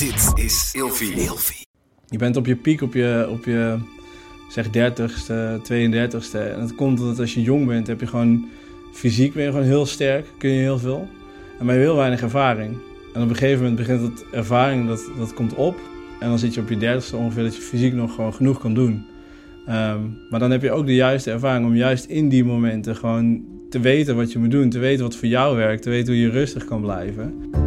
Dit is Ilfie. Je bent op je piek, op je, op je zeg 30ste, 32ste. En dat komt omdat als je jong bent, heb je gewoon fysiek ben je gewoon heel sterk, kun je heel veel. En maar je heel weinig ervaring. En op een gegeven moment begint dat ervaring, dat, dat komt op. En dan zit je op je dertigste ongeveer dat je fysiek nog gewoon genoeg kan doen. Ehm, maar dan heb je ook de juiste ervaring om juist in die momenten gewoon te weten wat je moet doen. Te weten wat voor jou werkt, te weten hoe je rustig kan blijven.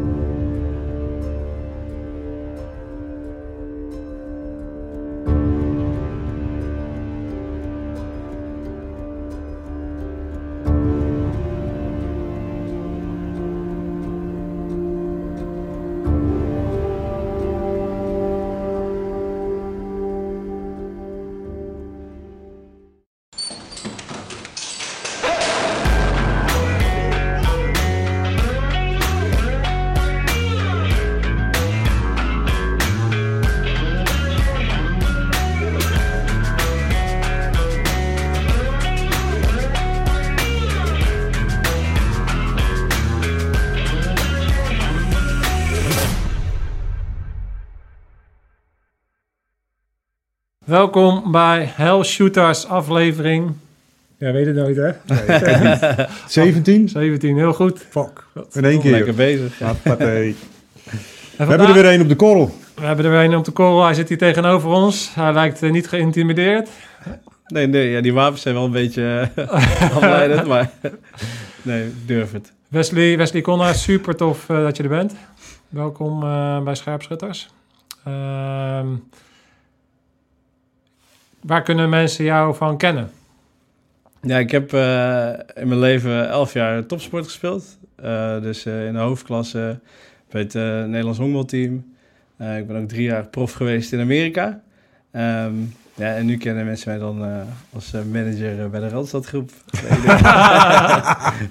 Welkom bij Hell Shooters aflevering. Ja, weet het nooit, hè? 17? 17, heel goed. Fuck. In één keer. Lekker bezig. We hebben er weer één op de korrel. We hebben er weer een op de korrel. Hij zit hier tegenover ons. Hij lijkt eh, niet geïntimideerd. Nee, nee, ja, die wapens zijn wel een beetje uh, afleidend, maar nee, ik durf het. Wesley, Wesley Conna, super tof uh, dat je er bent. Welkom uh, bij Scherpschutters. Ehm, waar kunnen mensen jou van kennen? Ja, ik heb uh, in mijn leven elf jaar topsport gespeeld. Uh, dus uh, in de hoofdklasse bij het Nederlands honkbalteam. ik ben ook drie jaar prof geweest in Amerika. Um, ja, en nu kennen mensen mij dan als manager bij de Randstadgroep. Nee, ik, denk,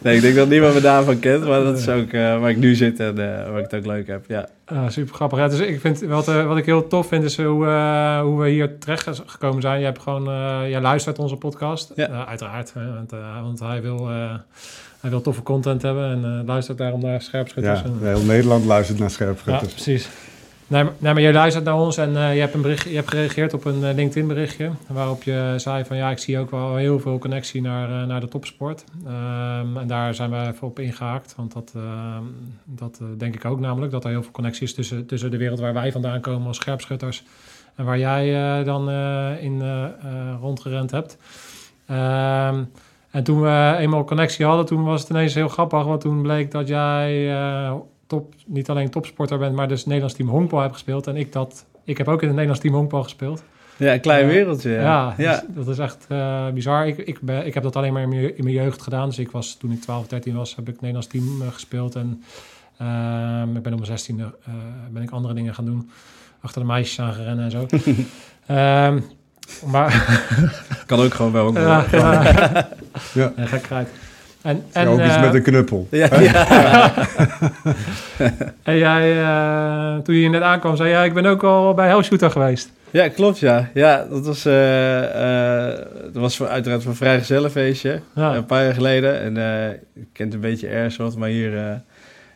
nee, ik denk dat niemand me daarvan kent, maar dat is ook waar ik nu zit en waar ik het ook leuk heb. Ja. Uh, super grappig. Ja, dus ik vind wat, uh, wat ik heel tof vind is hoe, uh, hoe we hier terecht gekomen zijn. Je hebt gewoon, jij luistert onze podcast, ja. uiteraard, hè, want, want, hij wil, hij wil toffe content hebben en luistert daarom naar Scherpschutters. Ja, en, heel Nederland luistert naar Scherpschutters. Ja, precies. Nee, nee, maar je luistert naar ons en je, hebt een bericht, je hebt gereageerd op een LinkedIn berichtje. Waarop je zei van ja, ik zie ook wel heel veel connectie naar, naar de topsport. Um, en daar zijn we even op ingehaakt. Want dat, uh, dat denk ik ook namelijk. Dat er heel veel connectie is tussen, tussen de wereld waar wij vandaan komen als scherpschutters. En waar jij dan in rondgerend hebt. Um, en toen we eenmaal connectie hadden, toen was het ineens heel grappig. Want toen bleek dat jij top, niet alleen topsporter bent, maar dus Nederlands team honkbal hebt gespeeld. En ik, dat, ik heb ook in het Nederlands team honkbal gespeeld. Ja, een klein wereldje. Ja, ja, ja. Dus dat is echt uh, bizar. Ik, ik, ben, ik heb dat alleen maar in mijn, in mijn jeugd gedaan. Dus ik was, toen ik 12, 13 was, heb ik Nederlands team uh, gespeeld. En uh, ik ben op mijn 16e ben ik andere dingen gaan doen. Achter de meisjes aan gerennen en zo. um, maar... kan ook gewoon wel. ja, ja. ja. Gekheid. En, en, ook iets met een knuppel. Ja, ja. en jij, uh, toen je net aankwam, zei jij, ik ben ook al bij Hellshooter geweest. Ja, klopt ja. Ja, dat was, uh, uh, dat was voor, uiteraard een vrijgezellenfeestje, ja. een paar jaar geleden. En ik kent een beetje Airsoft, maar hier,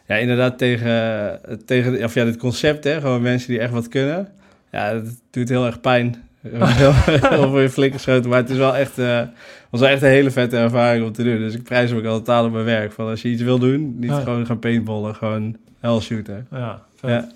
ja, inderdaad tegen, tegen of ja, dit concept, hè, gewoon mensen die echt wat kunnen. Ja, dat doet heel erg pijn heel veel flink geschoten. Maar het is wel echt, uh, was wel echt een hele vette ervaring om te doen. Dus ik prijs hem ook altijd op mijn werk. Van als je iets wil doen, niet ja. gewoon gaan paintballen, gewoon hell shooten. Ja, vet. Ja.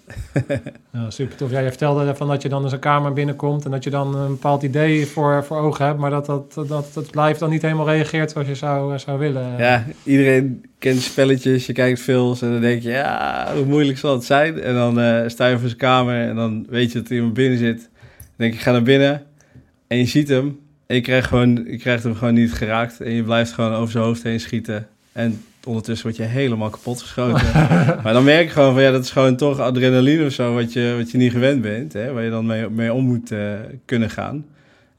ja, super tof. Ja, je vertelde van dat je dan in zijn kamer binnenkomt en dat je dan een bepaald idee voor, voor ogen hebt, maar dat dat, dat dat blijft dan niet helemaal reageert zoals je zou, zou willen. Ja, iedereen kent spelletjes, je kijkt films en dan denk je, ja, hoe moeilijk zal het zijn? En dan uh, sta je voor zijn kamer en dan weet je dat er iemand binnen zit denk ik, ga naar binnen en je ziet hem. En je krijgt, gewoon, je krijgt hem gewoon niet geraakt. En je blijft gewoon over zijn hoofd heen schieten. En ondertussen word je helemaal kapot geschoten. maar dan merk je gewoon van ja, dat is gewoon toch adrenaline of zo, wat je, wat je niet gewend bent. Hè, waar je dan mee, mee om moet uh, kunnen gaan.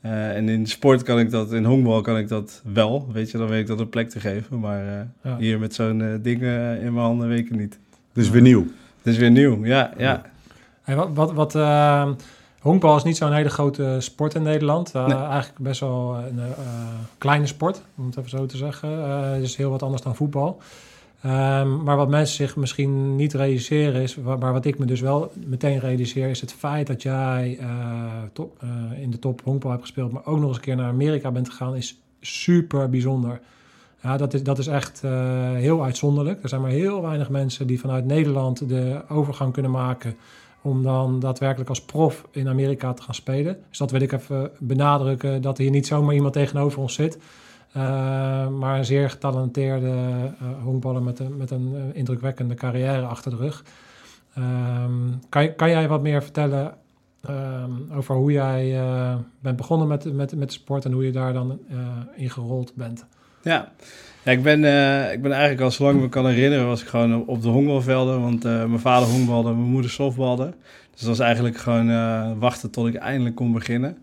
Uh, en in sport kan ik dat, in honkbal kan ik dat wel. Weet je, dan weet ik dat een plek te geven. Maar uh, ja. hier met zo'n ding in mijn handen weet ik het niet. Het is weer nieuw. Het is weer nieuw, ja. ja. Hey, wat, wat, wat Honkbal is niet zo'n hele grote sport in Nederland. Uh, nee. Eigenlijk best wel een uh, kleine sport, om het even zo te zeggen. Uh, het is heel wat anders dan voetbal. Ehm, maar wat mensen zich misschien niet realiseren is, maar wat ik me dus wel meteen realiseer, is het feit dat jij top, in de top honkbal hebt gespeeld, maar ook nog eens een keer naar Amerika bent gegaan, is super bijzonder. Ja, dat is, dat is echt heel uitzonderlijk. Er zijn maar heel weinig mensen die vanuit Nederland de overgang kunnen maken om dan daadwerkelijk als prof in Amerika te gaan spelen. Dus dat wil ik even benadrukken, dat hier niet zomaar iemand tegenover ons zit. Uh, maar een zeer getalenteerde uh, honkballer met een, met een indrukwekkende carrière achter de rug. Um, kan, kan jij wat meer vertellen um, over hoe jij bent begonnen met, met, met sport en hoe je daar dan in gerold bent? Ja, ja ik, ben, ik ben eigenlijk al zolang ik me kan herinneren was ik gewoon op de honkbalvelden. Want mijn vader honkbalde, mijn moeder softbalde. Dus dat was eigenlijk gewoon wachten tot ik eindelijk kon beginnen.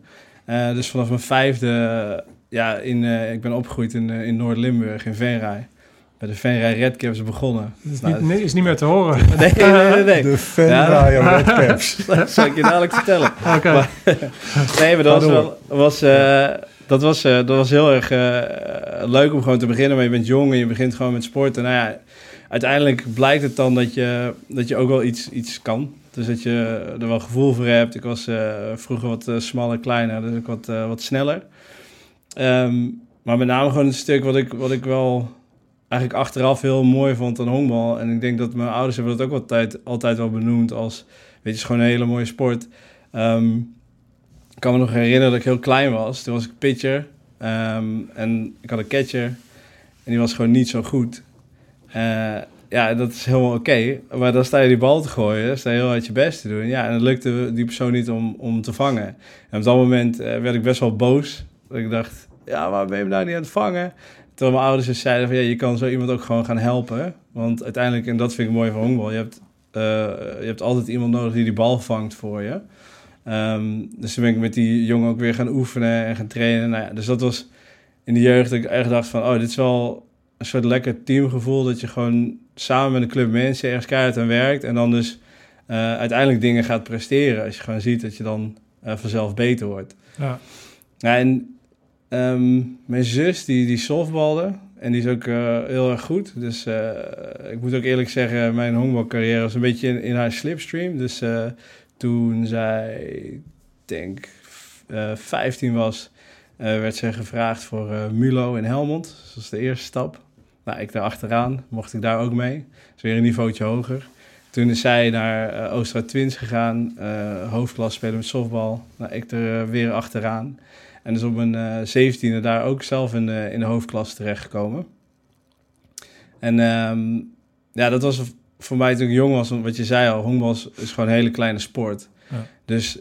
dus vanaf mijn vijfde ja, in, uh, ik ben opgegroeid in, uh, in Noord-Limburg, in Venray. Bij de Venray Redcaps begonnen. Is, nou, niet, is niet meer te horen. nee, nee, nee, nee. De Venray ja, Redcaps. dat zal ik je dadelijk vertellen. Oké. Okay. nee, maar dat was, wel, was, uh, dat, was, dat was heel erg leuk om gewoon te beginnen. Maar je bent jong en je begint gewoon met sporten. Nou ja, uiteindelijk blijkt het dan dat je, dat je ook wel iets, iets kan. Dus dat je er wel gevoel voor hebt. Ik was vroeger wat smaller, kleiner, dus ik wat, wat sneller. Um, maar met name gewoon een stuk wat ik, wat ik wel eigenlijk achteraf heel mooi vond aan honkbal. En ik denk dat mijn ouders hebben dat ook altijd, altijd wel benoemd als... Weet je, het gewoon een hele mooie sport. Um, ik kan me nog herinneren dat ik heel klein was. Toen was ik pitcher. Um, en ik had een catcher. En die was gewoon niet zo goed. Uh, ja, dat is helemaal oké. Maar dan sta je die bal te gooien, sta je heel hard je best te doen. Ja, en dan lukte die persoon niet om, om te vangen. En op dat moment uh, werd ik best wel boos. Dat ik dacht, ja, waar ben je nou niet aan het vangen? Terwijl mijn ouders dus zeiden van, ja, je kan zo iemand ook gewoon gaan helpen. Want uiteindelijk, en dat vind ik mooi van honkbal, je hebt, uh, je hebt altijd iemand nodig die die bal vangt voor je. Um, dus toen ben ik met die jongen ook weer gaan oefenen en gaan trainen. Nou ja, dus dat was in de jeugd dat ik echt dacht van, oh, dit is wel een soort lekker teamgevoel. Dat je gewoon samen met een club mensen ergens keihard aan werkt. En dan dus uh, uiteindelijk dingen gaat presteren. Als je gewoon ziet dat je dan uh, vanzelf beter wordt. Ja. ja en Um, mijn zus, die, die softbalde. En die is ook uh, heel erg goed. Dus uh, ik moet ook eerlijk zeggen, mijn honkbalcarrière was een beetje in, haar slipstream. Dus uh, toen zij, denk, 15 was, werd zij gevraagd voor Mulo in Helmond. Dat was de eerste stap. Nou, ik daar achteraan, mocht ik daar ook mee. Dus weer een niveautje hoger. Toen is zij naar Oostra Twins gegaan, hoofdklas spelen met softbal. Nou, ik er weer achteraan. En dus op mijn uh, zeventiende daar ook zelf in de, in de hoofdklasse terechtgekomen. En um, ja, dat was voor mij toen ik jong was, wat je zei al, honkbal is, is gewoon een hele kleine sport. Ja. Dus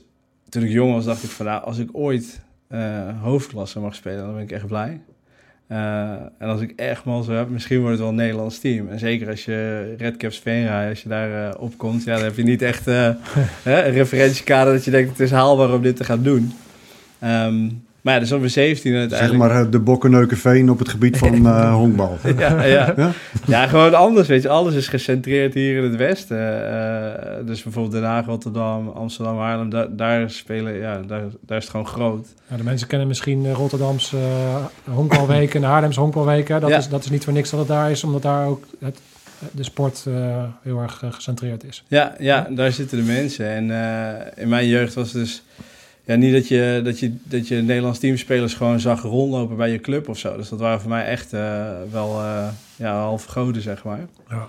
toen ik jong was, dacht ik van nou, als ik ooit uh, hoofdklasse mag spelen, dan ben ik echt blij. Uh, en als ik echt mal zo heb, misschien wordt het wel een Nederlands team. En zeker als je Redcaps Veenrij, als je daar uh, op komt, ja, dan heb je niet echt uh, een referentiekader dat je denkt het is haalbaar om dit te gaan doen. Um, maar ja, dus op mijn 17 uiteindelijk... Zeg maar eh, de Bokkenneukenveen op het gebied van uh, honkbal. ja, ja. ja, ja? gewoon anders, weet je. Alles is gecentreerd hier in het westen. Uh, dus bijvoorbeeld Den Haag, Rotterdam, Amsterdam, Haarlem. Daar, daar spelen, ja, daar, daar is het gewoon groot. Ja, de mensen kennen misschien Rotterdamse uh, honkbalweken, de Haarlemse honkbalweken. Dat, is, dat is niet voor niks dat het daar is, omdat daar ook het, de sport heel erg gecentreerd is. Ja, ja, daar zitten de mensen. En in mijn jeugd was het dus ja, niet dat je, dat, je, dat je Nederlands teamspelers gewoon zag rondlopen bij je club of zo. Dus dat waren voor mij echt uh, wel uh, ja, half goden, zeg maar. Ja.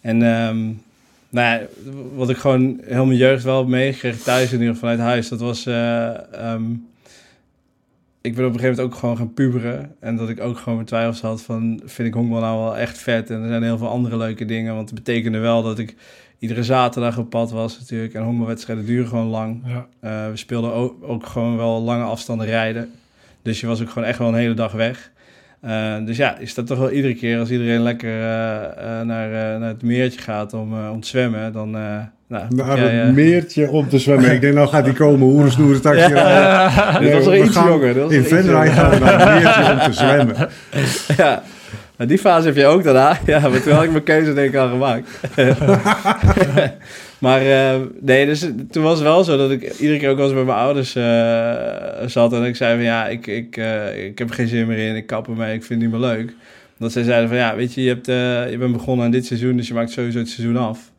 En um, nou ja, wat ik gewoon heel mijn jeugd wel meegekregen thuis in ieder geval vanuit huis, dat was... Uh, um, ik ben op een gegeven moment ook gewoon gaan puberen. En dat ik ook gewoon mijn twijfels had van... vind ik honkbal nou wel echt vet? En er zijn heel veel andere leuke dingen. Want het betekende wel dat ik iedere zaterdag op pad was natuurlijk. En honkbalwedstrijden duren gewoon lang. Ja. Uh, we speelden ook, ook, gewoon wel lange afstanden rijden. Dus je was ook gewoon echt wel een hele dag weg. Uh, dus ja, is dat toch wel iedere keer als iedereen lekker uh, naar, naar het meertje gaat om, om te zwemmen, dan... nou, naar het meertje om te zwemmen. Ik denk, nou gaat die komen, hoe snoeren taxi ja. ja. Dit was er iets jonger. In Venray gaan we naar het meertje om te zwemmen. Ja, die fase heb je ook daarna. Ja, maar toen had ik mijn keuze denk ik al gemaakt. maar uh, nee, dus toen was het wel zo dat ik iedere keer ook eens bij mijn ouders uh, zat. En ik zei van ja, ik, ik, uh, ik heb geen zin meer in. Ik kap ermee, ik vind het niet meer leuk. Dat zij zeiden van ja, weet je, je, hebt, je bent begonnen aan dit seizoen, dus je maakt sowieso het seizoen af.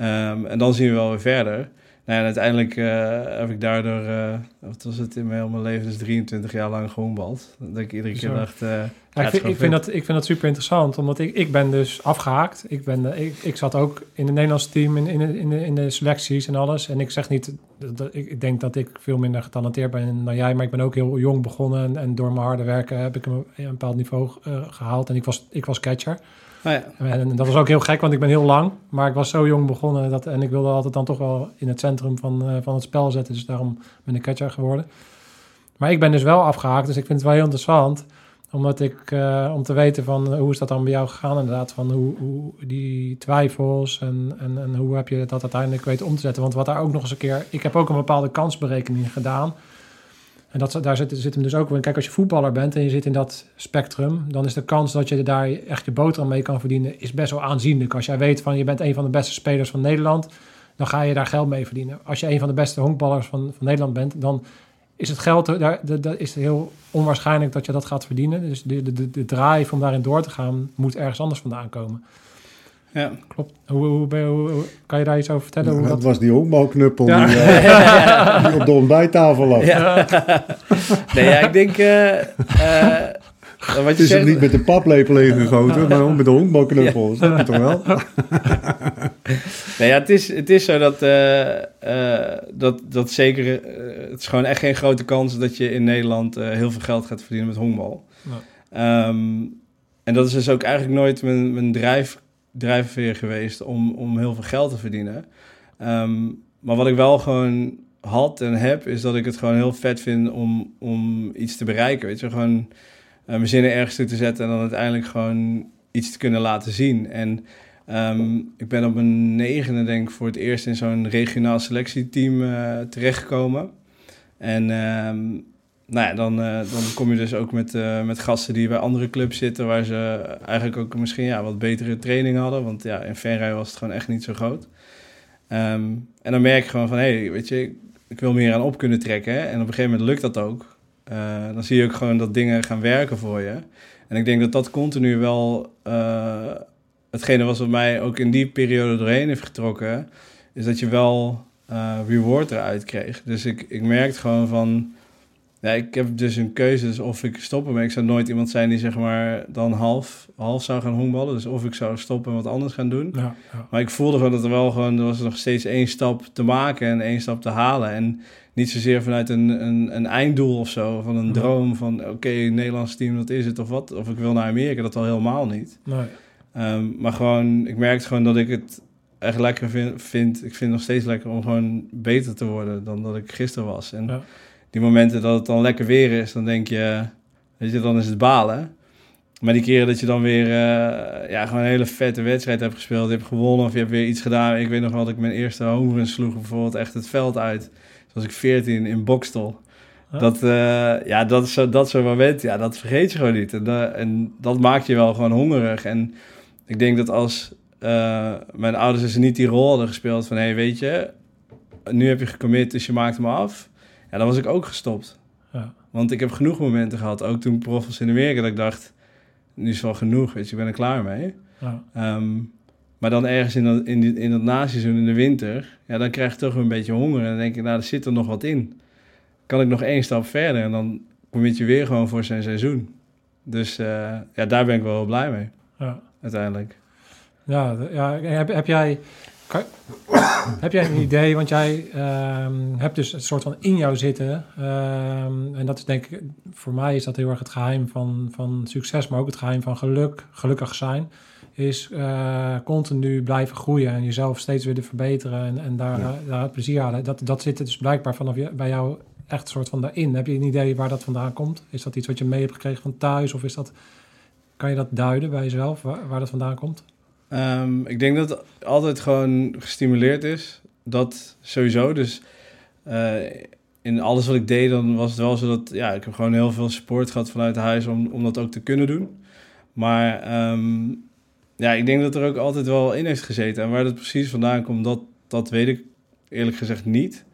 Um, en dan zien we wel weer verder. Ja, uiteindelijk uh, heb ik daardoor, uh, wat was het in mijn, mijn leven, dus 23 jaar lang gehoonbald. Dat ik iedere keer dacht... Uh, ja, ik, vind, ik, vind dat, ik vind dat super interessant, omdat ik, ik ben dus afgehaakt. Ik, ben, ik, ik zat ook in het Nederlandse team, in, in, in, de, in de selecties en alles. En ik zeg niet, dat, ik, ik denk dat ik veel minder getalenteerd ben dan jij, maar ik ben ook heel jong begonnen. En, en door mijn harde werken heb ik een, een bepaald niveau gehaald. En ik was, ik was catcher. Oh ja. En dat was ook heel gek, want ik ben heel lang. Maar ik was zo jong begonnen dat, en ik wilde altijd dan toch wel in het centrum van, uh, van het spel zetten. Dus daarom ben ik catcher geworden. Maar ik ben dus wel afgehaakt, dus ik vind het wel heel interessant. Omdat ik, uh, om te weten van hoe is dat dan bij jou gegaan inderdaad. Van hoe, hoe die twijfels en, en, en hoe heb je dat uiteindelijk weten om te zetten. Want wat daar ook nog eens een keer... Ik heb ook een bepaalde kansberekening gedaan... En dat, daar zit, hem dus ook in. Kijk, als je voetballer bent en je zit in dat spectrum, dan is de kans dat je daar echt je boterham mee kan verdienen, is best wel aanzienlijk. Als jij weet van je bent een van de beste spelers van Nederland, dan ga je daar geld mee verdienen. Als je een van de beste honkballers van, van Nederland bent, dan is het geld, daar, is heel onwaarschijnlijk dat je dat gaat verdienen. Dus de, de, de, de drive om daarin door te gaan, moet ergens anders vandaan komen. Ja. Klopt. Hoe, hoe, hoe, kan je daar iets over vertellen? Hoe dat, dat was die honkbalknuppel die, uh, die, op de ontbijttafel lag. Ja. nee, ja, ik denk... Uh, uh, wat het is zegt... niet met de paplepel ingegoten, maar met de honkbalknuppel. Ja. Dat toch wel? nee, ja, het, is, het is zo dat, dat, dat zeker... het is gewoon echt geen grote kans dat je in Nederland heel veel geld gaat verdienen met honkbal. Um, en dat is dus ook eigenlijk nooit mijn, mijn drijf drijfveer geweest om, om heel veel geld te verdienen. Um, maar wat ik wel gewoon had en heb, is dat ik het gewoon heel vet vind om, om iets te bereiken. Weet je, gewoon uh, mijn zinnen ergens toe te zetten en dan uiteindelijk gewoon iets te kunnen laten zien. En um, ik ben op mijn negende, denk ik, voor het eerst in zo'n regionaal selectieteam uh, terechtgekomen. En um, nou ja, dan, uh, dan kom je dus ook met, uh, met gasten die bij andere clubs zitten, waar ze eigenlijk ook misschien ja, wat betere training hadden. Want ja, in Venray was het gewoon echt niet zo groot. Um, en dan merk je gewoon van, hé, hey, weet je, ik wil meer aan op kunnen trekken. Hè? En op een gegeven moment lukt dat ook. Uh, dan zie je ook gewoon dat dingen gaan werken voor je. En ik denk dat dat continu wel hetgene was wat mij ook in die periode doorheen heeft getrokken, is dat je wel reward eruit kreeg. Dus ik, ik merkte gewoon van ja, ik heb dus een keuze dus of ik stoppen. Maar ik zou nooit iemand zijn die zeg maar dan half, half zou gaan honkballen. Dus of ik zou stoppen en wat anders gaan doen. Ja, ja. Maar ik voelde gewoon dat er wel gewoon... Er was nog steeds één stap te maken en één stap te halen. En niet zozeer vanuit een, een, een einddoel of zo. Van een droom van oké, okay, Nederlands team, dat is het of wat. Of ik wil naar Amerika, dat al helemaal niet. Nee. Um, maar gewoon, ik merkte gewoon dat ik het echt lekker vind, vind. Ik vind het nog steeds lekker om gewoon beter te worden dan dat ik gisteren was. En Ja die momenten dat het dan lekker weer is, dan denk je, weet je, dan is het balen. Maar die keren dat je dan weer uh, ja, gewoon een hele vette wedstrijd hebt gespeeld, je hebt gewonnen of je hebt weer iets gedaan. Ik weet nog wel dat ik mijn eerste home sloeg, bijvoorbeeld echt het veld uit. Toen was ik 14 in Bokstel. Huh? Dat, uh, ja, dat, zo, dat soort moment, ja, dat vergeet je gewoon niet. En, uh, en dat maakt je wel gewoon hongerig. En ik denk dat als mijn ouders dus niet die rol hadden gespeeld van, hé, hey, weet je, nu heb je gecommit, dus je maakt hem af ja, dan was ik ook gestopt. Ja. Want ik heb genoeg momenten gehad, ook toen prof was in Amerika, dat ik dacht, nu is wel genoeg, weet je, ik ben er klaar mee. Ja. Um, maar dan ergens in dat, in, die, in dat naseizoen in de winter, ja, dan krijg je toch een beetje honger. En dan denk ik, nou, er zit er nog wat in. Kan ik nog één stap verder? En dan kom je weer gewoon voor zijn seizoen. Dus uh, ja, daar ben ik wel blij mee. Ja. Uiteindelijk. Ja, ja heb, heb jij... Kan, heb jij een idee, want jij um, hebt dus een soort van in jou zitten. Um, en dat is denk ik, voor mij is dat heel erg het geheim van, van succes, maar ook het geheim van geluk, gelukkig zijn. Is uh, continu blijven groeien en jezelf steeds weer te verbeteren en, en daar, ja. daar plezier halen. Dat, dat zit er dus blijkbaar vanaf je, bij jou echt een soort van daarin. Heb je een idee waar dat vandaan komt? Is dat iets wat je mee hebt gekregen van thuis? Of is dat, kan je dat duiden bij jezelf, waar, waar dat vandaan komt? Um, ik denk dat het altijd gewoon gestimuleerd is. Dat sowieso. Dus uh, in alles wat ik deed, dan was het wel zo dat... Ja, ik heb gewoon heel veel support gehad vanuit huis om, om dat ook te kunnen doen. Maar um, ja, ik denk dat er ook altijd wel in heeft gezeten. En waar dat precies vandaan komt, dat, dat weet ik eerlijk gezegd niet.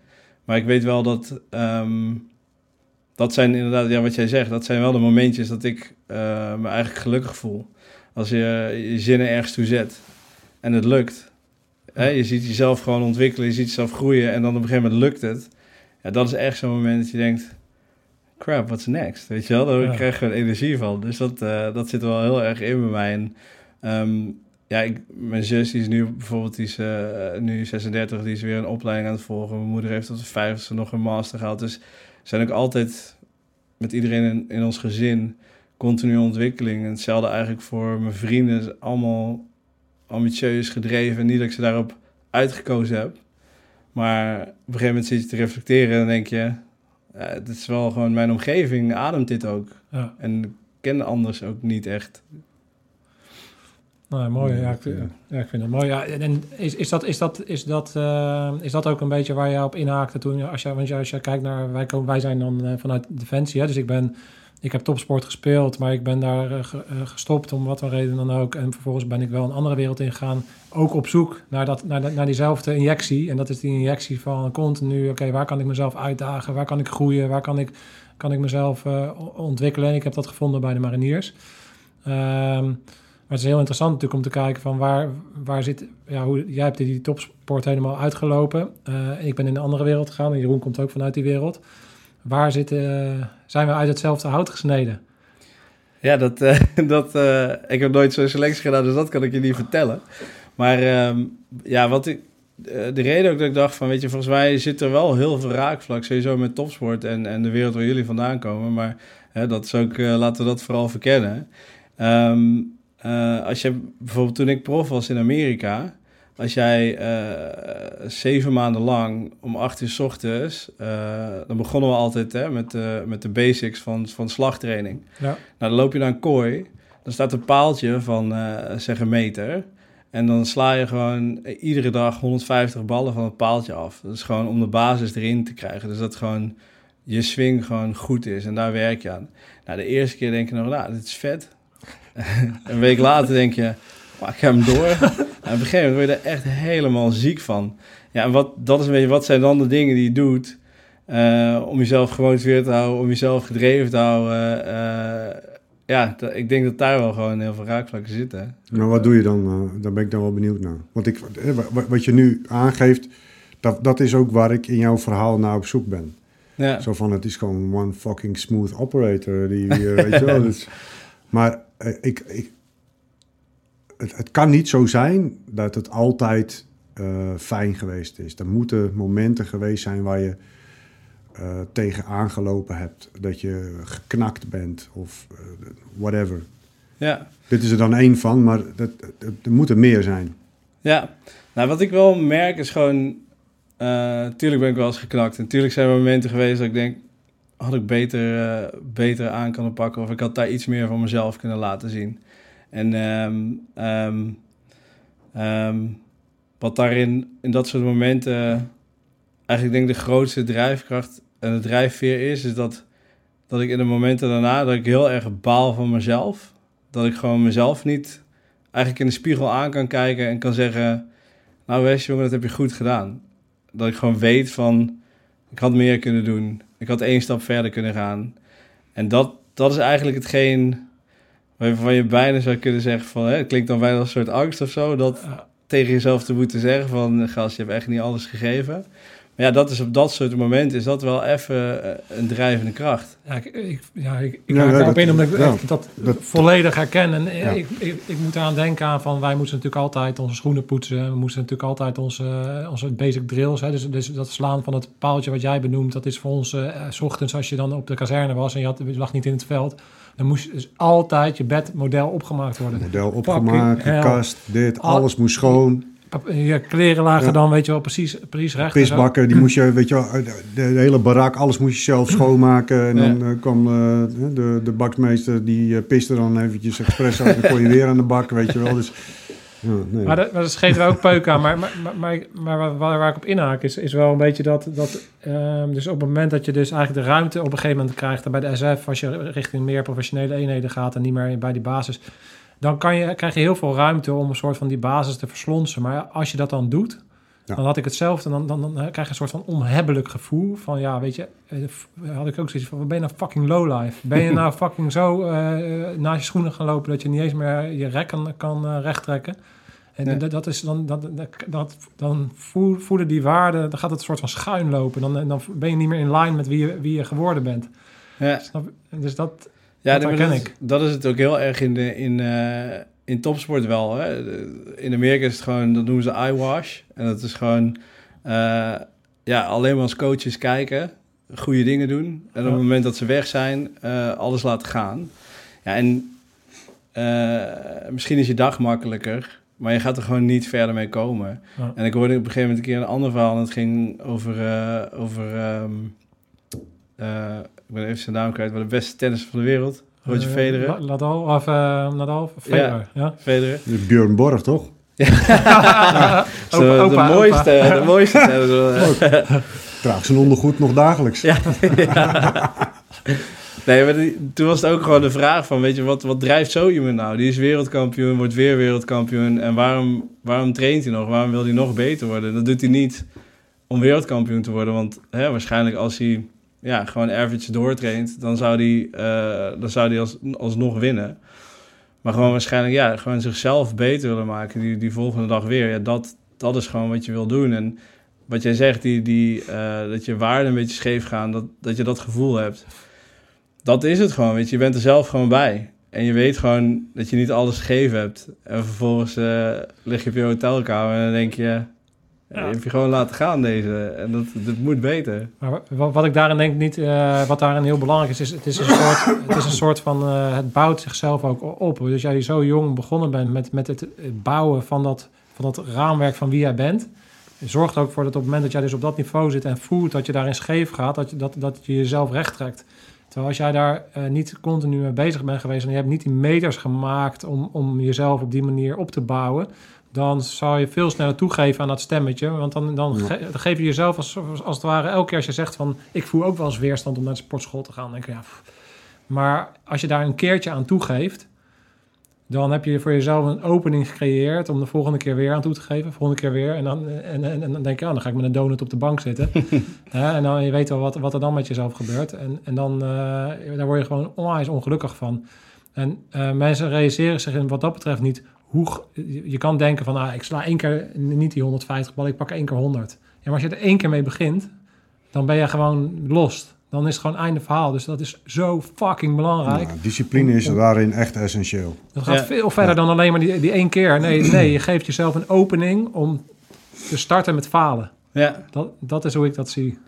Maar ik weet wel dat... Um, dat zijn inderdaad, ja, wat jij zegt, dat zijn wel de momentjes dat ik uh, me eigenlijk gelukkig voel. Als je je zinnen ergens toe zet en het lukt. Hè, je ziet jezelf gewoon ontwikkelen, je ziet jezelf groeien en dan op een gegeven moment lukt het. Ja, dat is echt zo'n moment dat je denkt, crap, what's next? Weet je wel, daar Ja. krijg je gewoon energie van. Dus dat, eh, dat zit wel heel erg in bij mij. En ehm, ja, ik, mijn zus die is nu bijvoorbeeld, die is eh, nu 36, die is weer een opleiding aan het volgen. Mijn moeder heeft tot de vijftigste nog een master gehaald. Dus zijn ook altijd met iedereen in, in ons gezin continu ontwikkeling. En hetzelfde eigenlijk voor mijn vrienden. Allemaal ambitieus gedreven. Niet dat ik ze daarop uitgekozen heb. Maar op een gegeven moment zit je te reflecteren en dan denk je... Ja, dit is wel gewoon mijn omgeving, ademt dit ook. Ja. En ik ken anders ook niet echt. Nou, mooi. Ja, ik, ja, ik vind het mooi. Ja, en is, is, dat, is, dat, is, dat, eh, is dat ook een beetje waar je op inhaakte toen? Als je, want als je kijkt naar... Wij, komen, wij zijn dan eh, vanuit Defensie, hè, dus ik ben... Ik heb topsport gespeeld, maar ik ben daar eh, eh, gestopt om wat voor reden dan ook. En vervolgens ben ik wel een andere wereld ingegaan. Ook op zoek naar, dat, naar, naar diezelfde injectie. En dat is die injectie van continu, oké, waar kan ik mezelf uitdagen? Waar kan ik groeien? Waar kan ik, kan ik mezelf eh, ontwikkelen? En ik heb dat gevonden bij de mariniers. Ehm, maar het is heel interessant natuurlijk om te kijken van waar, waar zit... Ja, hoe, jij hebt die topsport helemaal uitgelopen. Ik ben in een andere wereld gegaan. En Jeroen komt ook vanuit die wereld. Waar zitten, eh, zijn we uit hetzelfde hout gesneden? Ja, dat, eh, dat, eh, ik heb nooit zo'n selectie gedaan, dus dat kan ik je niet vertellen. Maar ehm, ja, wat ik, de reden ook dat ik dacht van, weet je, volgens mij zit er wel heel veel raakvlak, sowieso met topsport en, en de wereld waar jullie vandaan komen. Maar dat is ook, laten we dat vooral verkennen. Ehm, eh, als je bijvoorbeeld toen ik prof was in Amerika, als jij eh, zeven maanden lang om acht uur 's ochtends, eh, dan begonnen we altijd hè, met, de met de basics van, van slagtraining. Ja. Nou, dan loop je naar een kooi. Dan staat een paaltje van, eh, zeg een meter. En dan sla je gewoon iedere dag 150 ballen van het paaltje af. Dat is gewoon om de basis erin te krijgen. Dus dat gewoon je swing gewoon goed is. En daar werk je aan. Nou, de eerste keer denk je nog, nou, dit is vet. een week later denk je, "Maar ik ga hem door. en op een gegeven moment word je er echt helemaal ziek van. Ja, en wat, dat is een beetje, wat zijn dan de dingen die je doet... eh, om jezelf gemotiveerd te houden, om jezelf gedreven te houden. eh, ja, ik denk dat daar wel gewoon heel veel raakvlakken zitten. Maar wat doe je dan? eh, daar ben ik dan wel benieuwd naar. Want ik, wa- wa- wat je nu aangeeft, dat, dat is ook waar ik in jouw verhaal naar op zoek ben. Ja, Zo van, het is gewoon one fucking smooth operator. Die, weet je wel. Dus, maar ik, ik, het, het kan niet zo zijn dat het altijd eh, fijn geweest is. Er moeten momenten geweest zijn waar je eh tegen aangelopen hebt. Dat je geknakt bent of eh, whatever. ja, Dit is er dan één van, maar dat, dat- er moeten meer zijn. ja. Nou, wat ik wel merk is gewoon... tuurlijk ben ik wel eens geknakt. En tuurlijk zijn er momenten geweest dat ik denk... had ik beter, beter aan kunnen pakken... of ik had daar iets meer van mezelf kunnen laten zien. En ehm, ehm, ehm, wat daarin, in dat soort momenten... eigenlijk denk ik de grootste drijfkracht en de drijfveer is... is dat, dat ik in de momenten daarna... dat ik heel erg baal van mezelf. Dat ik gewoon mezelf niet eigenlijk in de spiegel aan kan kijken... en kan zeggen... nou Wes, jongen, dat heb je goed gedaan. Dat ik gewoon weet van... ik had meer kunnen doen. Ik had één stap verder kunnen gaan. En dat, dat is eigenlijk hetgeen... waarvan je bijna zou kunnen zeggen van... Hè, het klinkt dan bijna als een soort angst of zo... dat Ja. tegen jezelf te moeten zeggen van... gast, je hebt echt niet alles gegeven. Maar ja, dat is op dat soort momenten... is dat wel even eh, een drijvende kracht. Ja, ik, ik, ja, ik, ik Ja, in omdat ik ja, dat, dat- volledig herken. En eh, Ja. ik, ik, ik moet eraan denken aan van... wij moesten natuurlijk altijd onze schoenen poetsen. We moesten natuurlijk altijd onze, onze basic drills... Hè, dus, dus dat slaan van het paaltje wat jij benoemt... dat is voor ons eh, s ochtends als je dan op de kazerne was... en je, had, je lag niet in het veld... dan moest dus altijd je bedmodel opgemaakt worden. Model opgemaakt, kast, dit, Al- alles moest schoon. Je kleren lagen Ja. dan, weet je wel, precies, precies recht. Pisbakken, die moest je, weet je wel, de, de hele barak, alles moest je zelf schoonmaken. En Ja. dan eh, kwam eh, de, de baksmeester, die eh, piste dan eventjes expres af. Dan kon je weer aan de bak, weet je wel. Dus, nee. Maar, dat, maar dat scheten we ook peuk aan. Maar, maar, maar, maar, waar, waar, ik op inhaak is, is wel een beetje dat... dat ehm, dus op het moment dat je dus eigenlijk de ruimte op een gegeven moment krijgt... en bij de SF, als je richting meer professionele eenheden gaat... en niet meer bij die basis... dan kan je, krijg je heel veel ruimte om een soort van die basis te verslonsen. Maar als je dat dan doet... Ja. Dan had ik hetzelfde. Dan, dan, dan krijg je een soort van onhebbelijk gevoel. Van ja, weet je, eh, had ik ook zoiets van: ben je nou fucking lowlife? Ben je nou fucking zo eh naast je schoenen gaan lopen dat je niet eens meer je rek kan, kan eh, rechttrekken? En Ja. dat, dat is dan, dat, dat, dan voel- voelen die waarden, dan gaat het een soort van schuin lopen. Dan, dan ben je niet meer in line met wie je, wie je geworden bent. Ja. Snap? Dus dat, Ja, Dat dat, ik. dat is het ook heel erg in, de, in, eh, in topsport wel. Hè? In Amerika is het gewoon, dat noemen ze eyewash. En dat is gewoon eh, ja, alleen maar als coaches kijken, goede dingen doen. En op het moment dat ze weg zijn, eh, alles laten gaan. Ja, en misschien is je dag makkelijker, maar je gaat er gewoon niet verder mee komen. Ja. En ik hoorde op een gegeven moment een keer een ander verhaal. En het ging over, eh, over ehm, eh, ik ben even zijn naam kwijt, maar de beste tennisser van de wereld. Roger eh, Federer. La- Nadal, of eh, Nadal, Federer, ja. Federer. Björn Borg, toch? Zo, de, opa, mooiste, de mooiste tennisser. Draagt zijn ondergoed nog dagelijks. Ja. Nee, maar die- toen was het ook gewoon de vraag van, weet je, wat, wat drijft zo iemand nou? Die is wereldkampioen, wordt weer wereldkampioen. En waarom, waarom traint hij nog? Waarom wil hij nog beter worden? Dat doet hij niet om wereldkampioen te worden. Want hè, waarschijnlijk als hij ja, gewoon average doortraint, dan zou hij, eh, dan zou hij als, alsnog winnen. Maar gewoon waarschijnlijk, ja, gewoon zichzelf beter willen maken. Die, die volgende dag weer. Ja, dat, dat is gewoon wat je wil doen. En wat jij zegt, die, die, eh, dat je waarden een beetje scheef gaan, dat, dat je dat gevoel hebt. Dat is het gewoon, weet je. Je bent er zelf gewoon bij. En je weet gewoon dat je niet alles gegeven hebt. En vervolgens eh, lig je op je hotelkamer en dan denk je... Ja. Je hebt je gewoon laten gaan deze. En dat, dat moet beter. Maar wa- wat ik daarin denk niet, eh, wat daarin heel belangrijk is, is het is een soort, het is een soort van, eh, het bouwt zichzelf ook op. Dus jij zo jong begonnen bent met, met het, bouwen van dat, van dat raamwerk van wie jij bent, zorgt ook voor dat op het moment dat jij dus op dat niveau zit en voelt dat je daarin scheef gaat, dat je, dat, dat je jezelf recht trekt. Terwijl als jij daar eh, niet continu mee bezig bent geweest en je hebt niet die meters gemaakt om, om jezelf op die manier op te bouwen, dan zou je veel sneller toegeven aan dat stemmetje. Want dan, dan, Ja. ge- dan geef je jezelf als, als het ware elke keer als je zegt van... ik voel ook wel eens weerstand om naar de sportschool te gaan. Dan denk ik, ja, pff. Maar als je daar een keertje aan toegeeft... dan heb je voor jezelf een opening gecreëerd... om de volgende keer weer aan toe te geven. Volgende keer weer. En dan, en, en, en dan denk je, oh, dan ga ik met een donut op de bank zitten. En dan je weet wel wat, wat er dan met jezelf gebeurt. En, en dan eh, daar word je gewoon onwijs ongelukkig van. En eh, mensen realiseren zich in wat dat betreft niet hoe... Je je kan denken van, ah, ik sla één keer niet die 150 bal, ik pak één keer 100. Ja, maar als je er één keer mee begint, dan ben je gewoon lost. Dan is het gewoon einde verhaal. Dus dat is zo fucking belangrijk. Discipline is daarin echt essentieel. Dat gaat Ja. veel verder dan alleen maar die, die één keer. Nee, nee, je geeft jezelf een opening om te starten met falen. Ja, Dat, dat is hoe ik dat zie.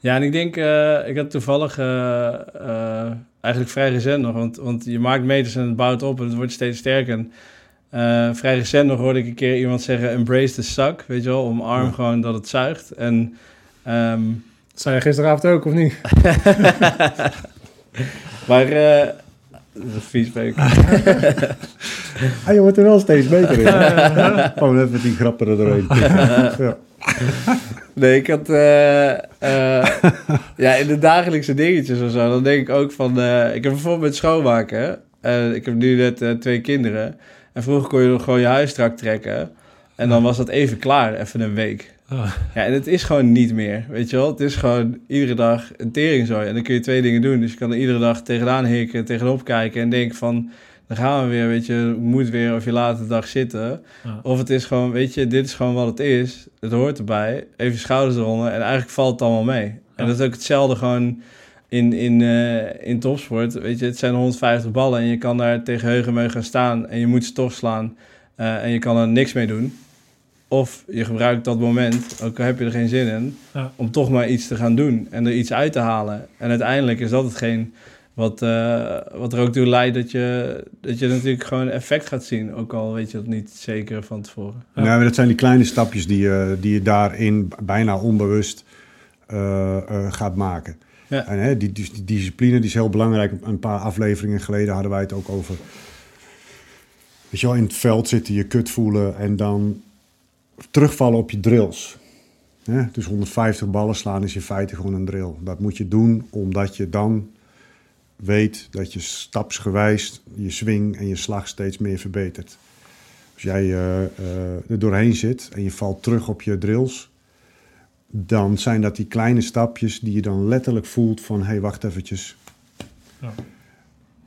ja en ik denk... eh, ik had toevallig eh, eh, eigenlijk vrij recent nog... Want, want je maakt meters en het bouwt op en het wordt steeds sterker. En, eh, vrij recent nog hoorde ik een keer iemand zeggen... Embrace the suck, weet je wel? Omarm Ja. gewoon dat het zuigt. En... ehm, Dat zei je gisteravond ook, of niet? maar... eh dat is een vies spreek. Ah, je wordt er wel steeds beter in. Gewoon even die grappen er doorheen. ja. Nee, ik had... eh, eh, ja, in de dagelijkse dingetjes of zo, dan denk ik ook van... eh, ik heb bijvoorbeeld met schoonmaken. Eh, ik heb nu net twee kinderen. En vroeger kon je nog gewoon je huis strak trekken. En dan was dat even klaar, even een week. Ah. Ja, en het is gewoon niet meer, weet je wel. Het is gewoon iedere dag een teringzooi. En dan kun je twee dingen doen. Dus je kan er iedere dag tegenaan hikken, tegenop kijken... en denken van, dan gaan we weer, weet je... moet weer of je laat de dag zitten... Ja. Of het is gewoon, weet je, dit is gewoon wat het is. Het hoort erbij. Even je schouders eronder en eigenlijk valt het allemaal mee. En dat is ook hetzelfde gewoon in, in, eh, in topsport. Weet je, het zijn 150 ballen en je kan daar tegen heugen gaan staan en je moet ze toch slaan eh, en je kan er niks mee doen. Of je gebruikt dat moment, ook al heb je er geen zin in, Ja. om toch maar iets te gaan doen en er iets uit te halen. En uiteindelijk is dat hetgeen wat, eh, wat er ook toe leidt dat je, dat je natuurlijk gewoon effect gaat zien. Ook al weet je dat niet zeker van tevoren. Ja. Ja, maar dat zijn die kleine stapjes die je, die je daarin bijna onbewust eh, eh, gaat maken. Ja. En hè, die, die, die discipline die is heel belangrijk. Een paar afleveringen geleden hadden wij het ook over. Weet je wel, in het veld zitten, je kut voelen en dan terugvallen op je drills. Dus 150 ballen slaan is in feite gewoon een drill. Dat moet je doen omdat je dan weet dat je stapsgewijs je swing en je slag steeds meer verbetert. Als jij eh, eh, er doorheen zit en je valt terug op je drills, dan zijn dat die kleine stapjes die je dan letterlijk voelt van, hé, hey, wacht eventjes. Ja.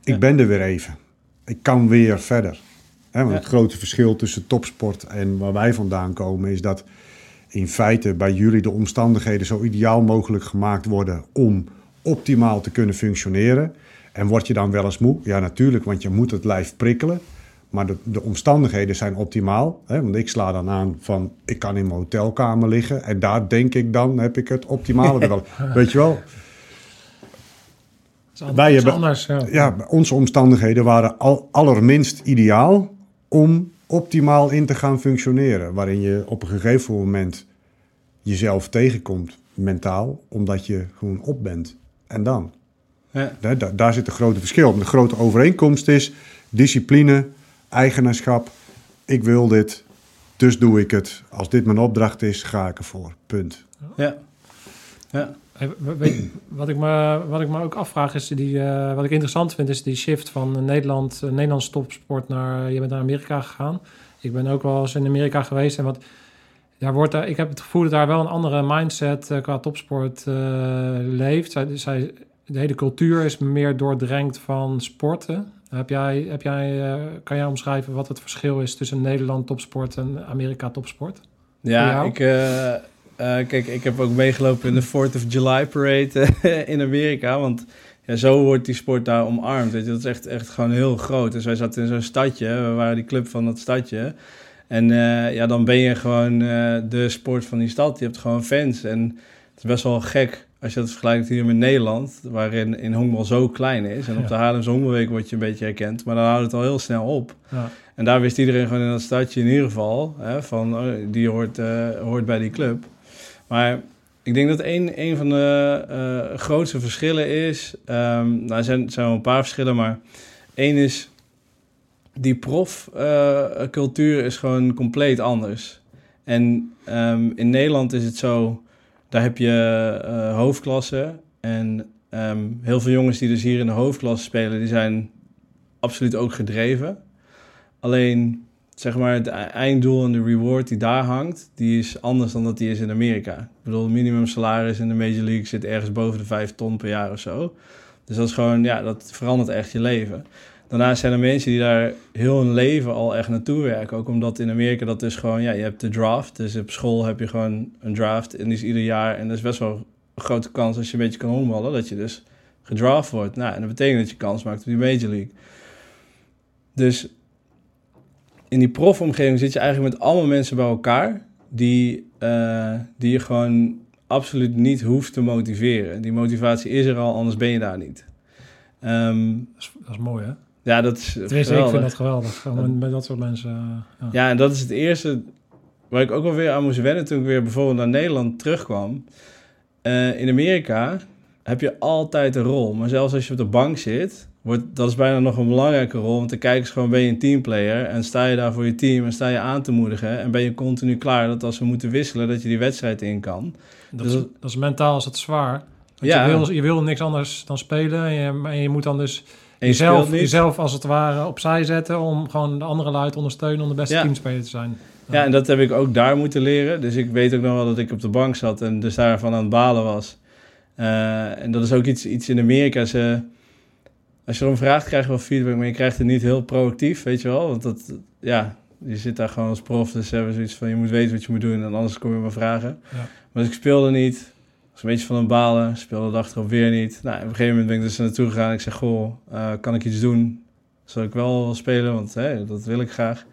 Ik Ja. ben er weer even. Ik kan weer verder. Hè, want Ja. Het grote verschil tussen topsport en waar wij vandaan komen is dat in feite bij jullie de omstandigheden zo ideaal mogelijk gemaakt worden om optimaal te kunnen functioneren. En word je dan wel eens moe? Ja, natuurlijk, want je moet het lijf prikkelen. Maar de, de omstandigheden zijn optimaal. Hè? Want ik sla dan aan van, ik kan in mijn hotelkamer liggen. En daar denk ik dan, heb ik het optimale wel. Weet je wel? Dat is an- Wij hebben- anders. Ja. Ja, onze omstandigheden waren al, allerminst ideaal om optimaal in te gaan functioneren. Waarin je op een gegeven moment jezelf tegenkomt mentaal, omdat je gewoon op bent. En dan? Ja. Daar, daar, daar zit een grote verschil. De grote overeenkomst is discipline, eigenaarschap. Ik wil dit, dus doe ik het. Als dit mijn opdracht is, ga ik ervoor. Punt. Ja. Ja. Wat, ik me, wat ik me ook afvraag is, die, eh, wat ik interessant vind, is die shift van Nederland, uh, Nederlands topsport naar, je bent naar Amerika gegaan. Ik ben ook wel eens in Amerika geweest en wat, daar wordt, ik heb het gevoel dat daar wel een andere mindset eh, qua topsport eh, leeft. Zij, zij, de hele cultuur is meer doordrenkt van sporten. Heb jij, heb jij, eh, kan jij omschrijven wat het verschil is tussen Nederland topsport en Amerika topsport? Ja, ik, eh, eh, kijk, ik heb ook meegelopen in de 4th of July parade eh, in Amerika. Want ja, zo wordt die sport daar omarmd. Weet je. Dat is echt, echt gewoon heel groot. Dus wij zaten in zo'n stadje. We waren die club van dat stadje. En eh, ja, dan ben je gewoon eh, de sport van die stad. Je hebt gewoon fans. En het is best wel gek als je dat vergelijkt hier met Nederland. Waarin in honkbal zo klein is. En op de Haarlemse Honkbalweek word je een beetje herkend. Maar dan houdt het al heel snel op. Ja. En daar wist iedereen gewoon in dat stadje in ieder geval hè, van oh, die hoort, eh, hoort bij die club. Maar ik denk dat een, een van de eh, grootste verschillen is, ehm, nou er zijn, zijn wel een paar verschillen, maar één is die profcultuur is gewoon compleet anders. En ehm, in Nederland is het zo, daar heb je eh hoofdklasse en ehm, heel veel jongens die dus hier in de hoofdklasse spelen, die zijn absoluut ook gedreven. Alleen, zeg maar, het e- einddoel en de reward die daar hangt, die is anders dan dat die is in Amerika. Ik bedoel, minimum salaris in de Major League zit ergens boven de 5 ton per jaar of zo. Dus dat is gewoon, ja, dat verandert echt je leven. Daarnaast zijn er mensen die daar heel hun leven al echt naartoe werken. Ook omdat in Amerika dat is gewoon, ja, je hebt de draft. Dus op school heb je gewoon een draft en die is ieder jaar. En dat is best wel een grote kans als je een beetje kan honkballen, dat je dus gedraft wordt. Nou, en dat betekent dat je kans maakt op die Major League. Dus in die profomgeving zit je eigenlijk met allemaal mensen bij elkaar die, eh, die je gewoon absoluut niet hoeft te motiveren. Die motivatie is er al, anders ben je daar niet. Ehm, Dat, is, dat is mooi, hè? ja, dat is Tenminste, ik geweldig. vind dat geweldig. Gewoon met dat soort mensen. eh, ja. Ja, en dat is het eerste waar ik ook wel weer aan moest wennen toen ik weer bijvoorbeeld naar Nederland terugkwam. Eh, in Amerika heb je altijd een rol, maar zelfs als je op de bank zit, wordt, dat is bijna nog een belangrijke rol. Want dan kijken ze gewoon, ben je een teamplayer en sta je daar voor je team en sta je aan te moedigen en ben je continu klaar dat als we moeten wisselen, dat je die wedstrijd in kan. Dat, Dus is, dat- is mentaal is dat zwaar. Want Ja. je, wil, je wil niks anders dan spelen. En je, en je moet dan dus je jezelf, jezelf als het ware opzij zetten... om gewoon de andere lui te ondersteunen om de beste Ja. teamspeler te zijn. Ja, en dat heb ik ook daar moeten leren. Dus ik weet ook nog wel dat ik op de bank zat en dus daarvan aan het balen was. Eh, en dat is ook iets, iets in Amerika. Ze, als je erom vraagt, krijg je wel feedback, maar je krijgt het niet heel proactief, weet je wel. Want dat, ja, je zit daar gewoon als prof, dus hebben zoiets van, je moet weten wat je moet doen en anders kom je maar vragen. Ja. Maar dus ik speelde niet, was een beetje van een balen, speelde de dag erop weer niet. Nou, op een gegeven moment ben ik dus naartoe gegaan. Ik zeg, goh, eh, kan ik iets doen? Zal ik wel spelen, want hè, dat wil ik graag.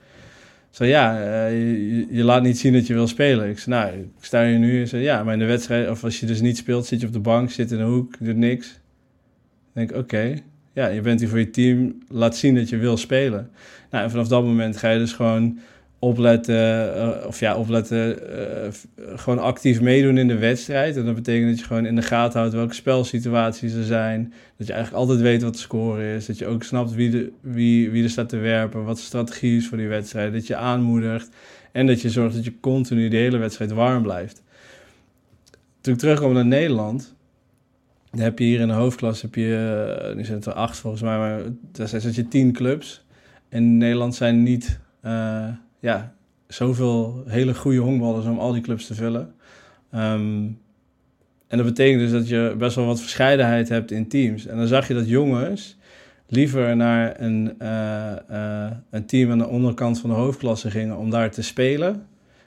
Zo ja, eh, je, je laat niet zien dat je wil spelen. Ik zei, nou, ik sta hier nu. en zei, ja, maar in de wedstrijd, of als je dus niet speelt, zit je op de bank, zit in de hoek, doet niks. Dan denk ik, oké, ja, je bent hier voor je team, laat zien dat je wil spelen. Nou, en vanaf dat moment ga je dus gewoon opletten, eh, of ja, opletten, eh, gewoon actief meedoen in de wedstrijd. En dat betekent dat je gewoon in de gaten houdt welke spelsituaties er zijn. Dat je eigenlijk altijd weet wat de score is. Dat je ook snapt wie, de, wie, wie er staat te werpen, wat de strategie is voor die wedstrijd. Dat je aanmoedigt en dat je zorgt dat je continu de hele wedstrijd warm blijft. Toen ik terugkwam naar Nederland, dan heb je hier in de hoofdklasse, heb je, eh, nu zijn het er acht volgens mij, maar daar zijn je tien clubs. In Nederland zijn niet, eh, ja, zoveel hele goede honkballers om al die clubs te vullen. Ehm, en dat betekent dus dat je best wel wat verscheidenheid hebt in teams. En dan zag je dat jongens liever naar een, eh, een team aan de onderkant van de hoofdklasse gingen om daar te spelen,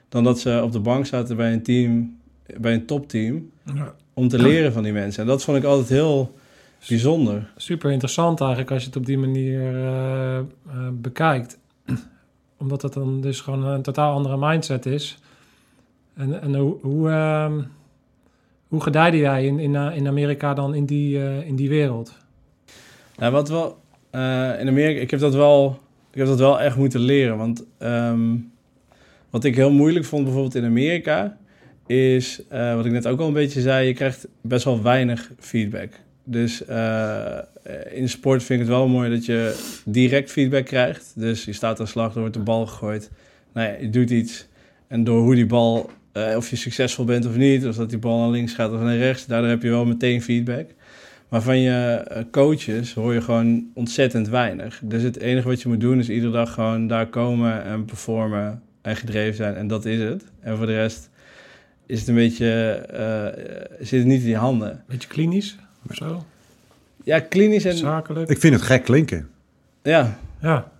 dan dat ze op de bank zaten bij een team, bij een topteam, Ja. om te leren van die mensen. En dat vond ik altijd heel bijzonder. Super interessant eigenlijk als je het op die manier eh, eh, bekijkt. Omdat het dan dus gewoon een totaal andere mindset is. En, en hoe, hoe, ehm, hoe gedijde jij in, in, eh, in Amerika dan in die, in die wereld? Nou, wat wel in Amerika, ik heb dat wel, ik heb dat wel echt moeten leren. Want ehm, wat ik heel moeilijk vond bijvoorbeeld in Amerika, is eh, wat ik net ook al een beetje zei, je krijgt best wel weinig feedback. Dus eh, in sport vind ik het wel mooi dat je direct feedback krijgt. Dus je staat aan slag, er wordt de bal gegooid. Nou ja, je doet iets. En door hoe die bal, eh, of je succesvol bent of niet, of dat die bal naar links gaat of naar rechts, daardoor heb je wel meteen feedback. Maar van je eh, coaches hoor je gewoon ontzettend weinig. Dus het enige wat je moet doen is iedere dag gewoon daar komen en performen en gedreven zijn. En dat is het. En voor de rest is het een beetje, eh, zit het niet in je handen. Beetje klinisch of zo? Ja, klinisch en... Zakelijk? Ik vind het gek klinken. Ja, Ja,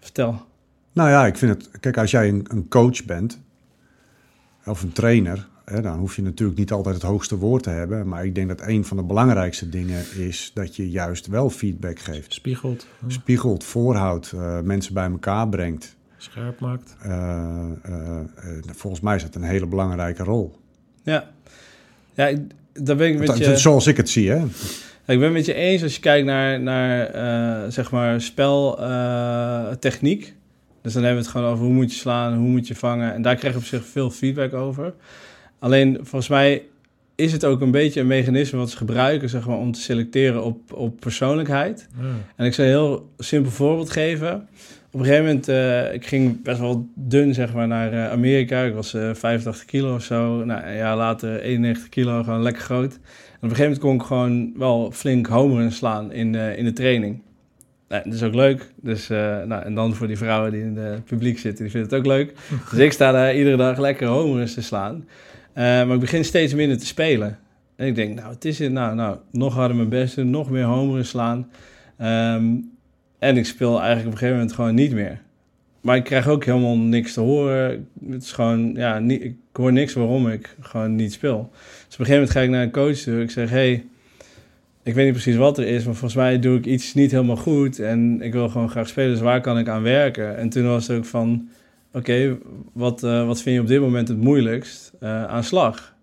vertel. Nou ja, ik vind het... Kijk, als jij een, een coach bent, of een trainer... Hè, dan hoef je natuurlijk niet altijd het hoogste woord te hebben. Maar ik denk dat een van de belangrijkste dingen is... dat je juist wel feedback geeft. spiegelt, Spiegelt, voorhoudt, eh, mensen bij elkaar brengt. Scherp maakt. Eh, eh, eh, volgens mij is dat een hele belangrijke rol. Ja, ja ik, daar ben ik met Dat- je... Zoals ik het zie, hè? Ik ben het met je eens als je kijkt naar, naar eh, zeg maar speltechniek. dus dan hebben we het gewoon over hoe moet je slaan, hoe moet je vangen. En daar krijg je op zich veel feedback over. Alleen volgens mij is het ook een beetje een mechanisme wat ze gebruiken zeg maar, om te selecteren op, op persoonlijkheid. Ja. En ik zal een heel simpel voorbeeld geven. Op een gegeven moment, eh, ik ging best wel dun zeg maar, naar eh, Amerika. Ik was eh 85 kilo of zo. Nou, een jaar later 91 kilo, gewoon lekker groot. En op een gegeven moment kon ik gewoon wel flink homeren slaan in, in de training. Nou, dat is ook leuk. Dus, nou, en dan voor die vrouwen die in het publiek zitten, die vinden het ook leuk. Dus ik sta daar iedere dag lekker homers te slaan. Maar ik begin steeds minder te spelen. En ik denk, nou, het is het. Nou, nou, nog harder mijn best doen, nog meer homeren slaan. Ehm, en ik speel eigenlijk op een gegeven moment gewoon niet meer. Maar ik krijg ook helemaal niks te horen. Het is gewoon, ja, ik hoor niks waarom ik gewoon niet speel. Dus op een gegeven moment ga ik naar een coach toe. Ik zeg, hey, ik weet niet precies wat er is, maar volgens mij doe ik iets niet helemaal goed. En ik wil gewoon graag spelen, dus waar kan ik aan werken? En toen was het ook van, oké, wat, eh, wat vind je op dit moment het moeilijkst eh, aan slag?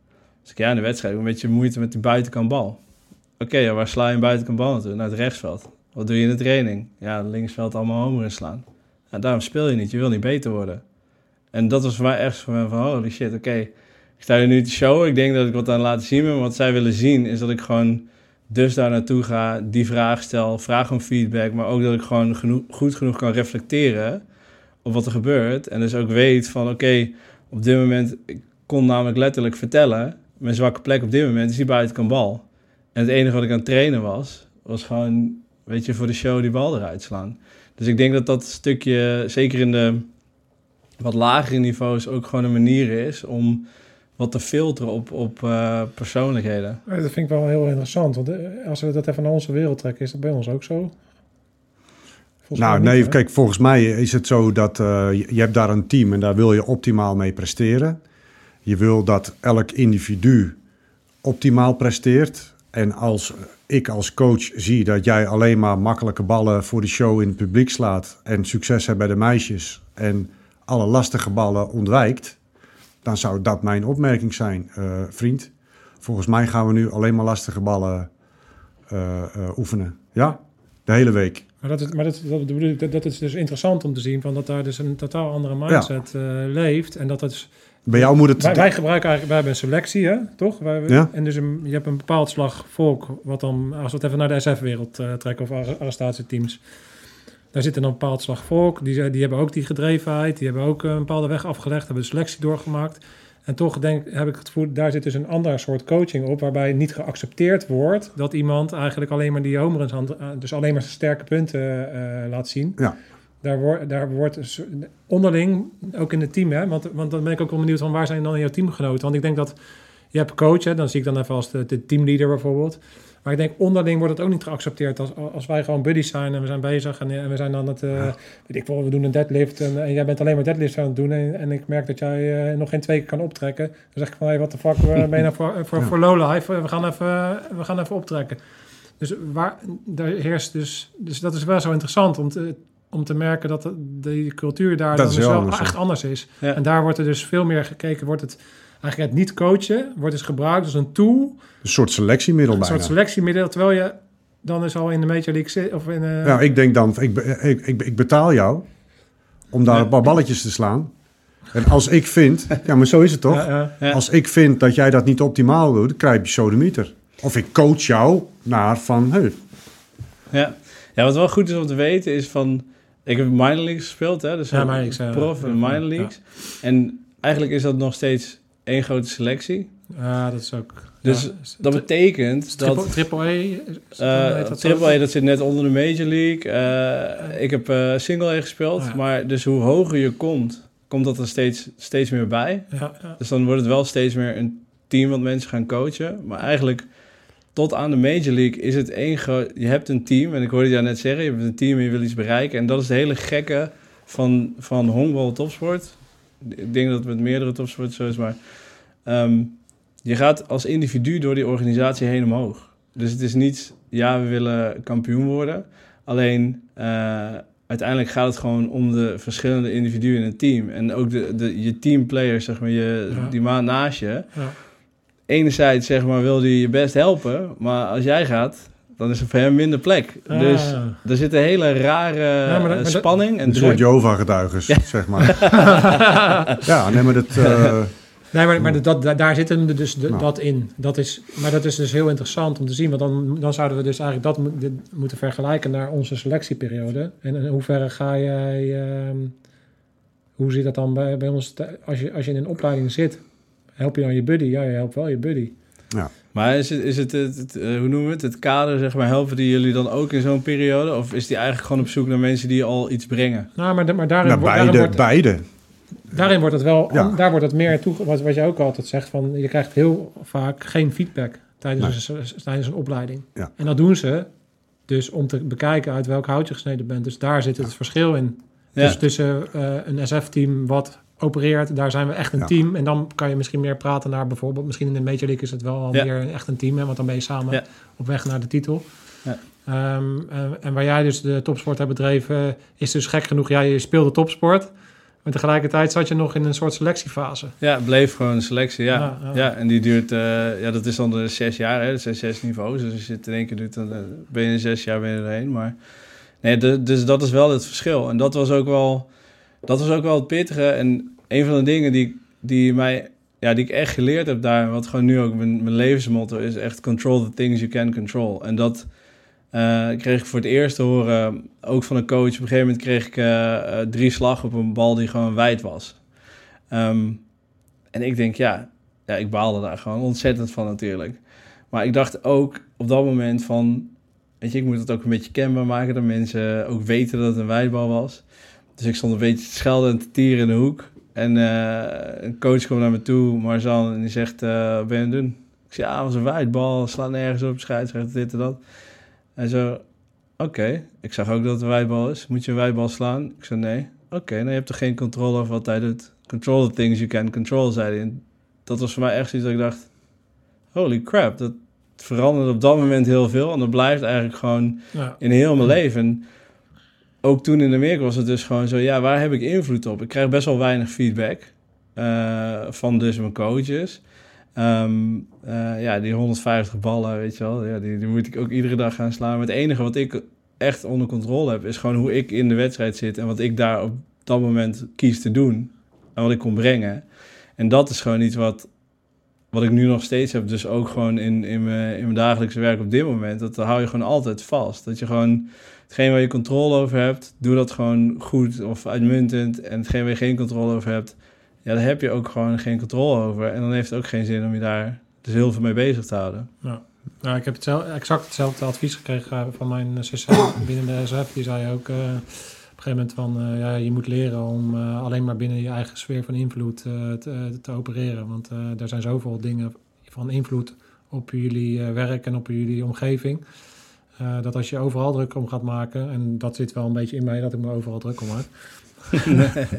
Dus ik, ja, in de wedstrijd een beetje moeite met die buitenkant bal. Oké, ja, waar sla je een buitenkant bal naartoe? Naar het rechtsveld. Wat doe je in de training? Ja, linksveld allemaal homeren slaan. Daarom speel je niet, je wil niet beter worden. En dat was voor mij echt van, van holy shit, oké. Ik sta hier nu te showen, ik denk dat ik wat aan laten zien ben. Wat zij willen zien is dat ik gewoon dus daar naartoe ga, die vraag stel, vraag om feedback. Maar ook dat ik gewoon goed genoeg kan reflecteren op wat er gebeurt. En dus ook weet van oké, op dit moment, ik kon namelijk letterlijk vertellen... mijn zwakke plek op dit moment is die buitenkant bal. En het enige wat ik aan het trainen was, was gewoon, weet je, voor de show die bal eruit slaan. Dus ik denk dat dat stukje, zeker in de wat lagere niveaus, ook gewoon een manier is om wat te filteren op, op eh, persoonlijkheden. Ja, Dat vind ik wel heel interessant. Want eh, als we dat even naar onze wereld trekken, is dat bij ons ook zo? Volgens Nou, niet, nee, hè? kijk, volgens mij is het zo dat eh, je, je hebt daar een team en daar wil je optimaal mee presteren. Je wil dat elk individu optimaal presteert. En als ik als coach zie dat jij alleen maar makkelijke ballen voor de show in het publiek slaat en succes hebt bij de meisjes en alle lastige ballen ontwijkt, dan zou dat mijn opmerking zijn, eh, vriend. Volgens mij gaan we nu alleen maar lastige ballen eh, eh, oefenen. Ja, de hele week. Maar, dat is, maar dat, dat, dat, is dus interessant om te zien, van dat daar dus een totaal andere mindset leeft. En dat dat is, Bij jou moet het... wij, wij gebruiken eigenlijk, wij hebben een selectie, hè, toch? Wij, Ja. En dus een, je hebt een bepaald slag volk, wat dan, als we het even naar de SF-wereld eh, trekken, of arre- arrestatieteams. Daar zit dan een bepaald slag volk, die, die hebben ook die gedrevenheid, die hebben ook een bepaalde weg afgelegd, hebben een selectie doorgemaakt. En toch denk, heb ik het gevoel, daar zit dus een ander soort coaching op, waarbij niet geaccepteerd wordt dat iemand eigenlijk alleen maar die homerens, eh, dus alleen maar zijn sterke punten eh, laat zien. Ja. Daar, wordt daar wordt een soort- onderling, ook in het team, hè, want, want dan ben ik ook wel benieuwd van waar zijn dan jouw teamgenoten? Want ik denk dat je hebt coach, hè, dan zie ik dan even als de, de teamleader bijvoorbeeld. Maar ik denk onderling wordt het ook niet geaccepteerd als, als wij gewoon buddies zijn en we zijn bezig en, en we zijn dan het, eh, weet ik wel, we doen een deadlift en, en jij bent alleen maar deadlifts aan het doen en, en ik merk dat jij eh, nog geen twee keer kan optrekken. Dan zeg ik van, hey, wat de fuck eh, ben je nou voor, voor, Ja. voor lowlife? We gaan even, we gaan even optrekken. Dus waar, daar heerst dus, dus dat is wel zo interessant te, om te merken dat de, cultuur daar Dat dan is dus wel anders, echt anders is. Ja. En daar wordt er dus veel meer gekeken, wordt het eigenlijk het niet coachen, wordt dus gebruikt als een tool, Een soort selectiemiddel een bijna. soort selectiemiddel, terwijl je dan dus al in de Major League zit, of in eh, Nou, ik denk dan, ik, ik, ik, ik betaal jou om daar Ja. een paar balletjes te slaan. En als ik vind, ja, maar zo is het toch? ja, ja. Ja. Als ik vind dat jij dat niet optimaal doet, krijg je sodemieter. Of ik coach jou naar van, hey, Ja. ja, wat wel goed is om te weten is van... Ik heb minor leagues gespeeld, hè. Dus Ja, minor leagues, prof en minor leagues. En eigenlijk is dat nog steeds één grote selectie. Ja, dat is ook. Dus ja, Dat betekent triple, dat... triple A. eh dat? Triple A, dat zit net onder de Major League. Eh, ik heb eh, Single A gespeeld. Ja. Maar dus hoe hoger je komt, komt dat er steeds, steeds meer bij. Ja, ja. Dus dan wordt het wel steeds meer een team wat mensen gaan coachen. Maar eigenlijk tot aan de Major League is het één groot... Je hebt een team, en ik hoorde jou net zeggen... je hebt een team en je wil iets bereiken. En dat is het hele gekke van, van honkbal topsport. Ik denk dat het met meerdere topsporten zo is, maar... ehm, je gaat als individu door die organisatie heen omhoog. Dus het is niet, ja, we willen kampioen worden. Alleen eh, uiteindelijk gaat het gewoon om de verschillende individuen in het team. En ook de, de, je teamplayers, zeg maar, je, Ja. die maat naast je. Ja. Enerzijds, zeg maar, wil die je best helpen. Maar als jij gaat, dan is er voor hem minder plek. Ah. Dus er zit een hele rare maar dat- eh, dat- spanning en een soort druk. Jehovah-getuiges, zeg maar. ja, nee, maar dat... eh, Nee, maar, maar dat, da- daar zit hem dus de- Nou. dat in. Dat is, maar dat is dus heel interessant om te zien. Want dan, dan zouden we dus eigenlijk dat mo- moeten vergelijken naar onze selectieperiode. En in hoeverre ga jij... ehm, hoe zit dat dan bij, bij ons? te- Als je, als je in een opleiding zit, help je dan je buddy? Ja, je helpt wel je buddy. Maar is het, is het, het, het, eh, hoe noemen we het, het kader, zeg maar, helpen die jullie dan ook in zo'n periode? Of is die eigenlijk gewoon op zoek naar mensen die al iets brengen? Nou, maar, maar daarin, nou, wordt- daarin, beide, wordt, beide. daarin wordt het wel... Ja. Daar wordt het meer toe... Wat, wat je ook altijd zegt, van je krijgt heel vaak geen feedback tijdens, een, tijdens een opleiding. Ja. En dat doen ze dus om te bekijken uit welk hout je gesneden bent. Dus daar zit het verschil in. Ja, Dus tussen eh, een SF-team wat opereert, daar zijn we echt een Ja. team. En dan kan je misschien meer praten naar bijvoorbeeld, misschien in de Major League is het wel al Ja. meer echt een team, hè, want dan ben je samen Ja. op weg naar de titel. Ja. Ehm, en, en waar jij dus de topsport hebt bedreven, is dus gek genoeg, ja, je speelde topsport. Maar tegelijkertijd zat je nog in een soort selectiefase. ja, het bleef gewoon een selectie, ja. Ja, Ja, ja. en die duurt, eh, ja, dat is dan de zes jaar, hè. Dat zijn zes niveaus. Dus als je het in één keer doet, dan eh, ben je in zes jaar ben je erheen. Maar nee, de- dus dat is wel het verschil. En dat was ook wel, dat was ook wel het pittige. En een van de dingen die, die mij, ja, die ik echt geleerd heb daar, wat gewoon nu ook mijn, mijn levensmotto is, echt control the things you can control. En dat eh, kreeg ik voor het eerst te horen, ook van een coach. Op een gegeven moment kreeg ik eh, eh, drie slag op een bal die gewoon wijd was. Ehm, en ik denk, ja, ja, ik baalde daar gewoon ontzettend van natuurlijk. Maar ik dacht ook op dat moment van, weet je, ik moet het ook een beetje kenbaar maken, dat mensen ook weten dat het een wijdbal was. Dus ik stond een beetje te schelden en te tieren in de hoek. En eh, een coach kwam naar me toe, Marzan, en die zegt, eh, wat ben je aan het doen? Ik zei, ja, was een wijdbal, slaat nergens op, scheidsrechter, dit en dat. En zo, oké, ik zag ook dat het een wijdbal is. Moet je een wijdbal slaan? Ik zei, nee. Oké, nou je hebt er geen controle over wat hij doet. Control the things you can control, zei hij. En dat was voor mij echt zoiets dat ik dacht, holy crap, dat veranderde op dat moment heel veel. En dat blijft eigenlijk gewoon Ja. in heel mijn leven. En ook toen in Amerika was het dus gewoon zo, ja, waar heb ik invloed op? Ik krijg best wel weinig feedback eh, van dus mijn coaches. Ehm, eh, ja, die 150 ballen, weet je wel, ja, die, die moet ik ook iedere dag gaan slaan. Het enige wat ik echt onder controle heb, is gewoon hoe ik in de wedstrijd zit en wat ik daar op dat moment kies te doen en wat ik kon brengen. En dat is gewoon iets wat, wat ik nu nog steeds heb, dus ook gewoon in, in, mijn, in mijn dagelijkse werk op dit moment. Dat hou je gewoon altijd vast. Dat je gewoon hetgeen waar je controle over hebt, doe dat gewoon goed of uitmuntend. En hetgeen waar je geen controle over hebt, ja, daar heb je ook gewoon geen controle over. En dan heeft het ook geen zin om je daar dus heel veel mee bezig te houden. Nou, ik heb hetzelfde, exact hetzelfde advies gekregen eh, van mijn zus binnen de SF. Die zei ook, eh, een gegeven moment van, eh, ja, je moet leren om eh, alleen maar binnen je eigen sfeer van invloed eh, te, te opereren. Want eh, er zijn zoveel dingen van invloed op jullie eh, werk en op jullie omgeving. Eh, dat als je overal druk om gaat maken, en dat zit wel een beetje in mij, dat ik me overal druk om maak.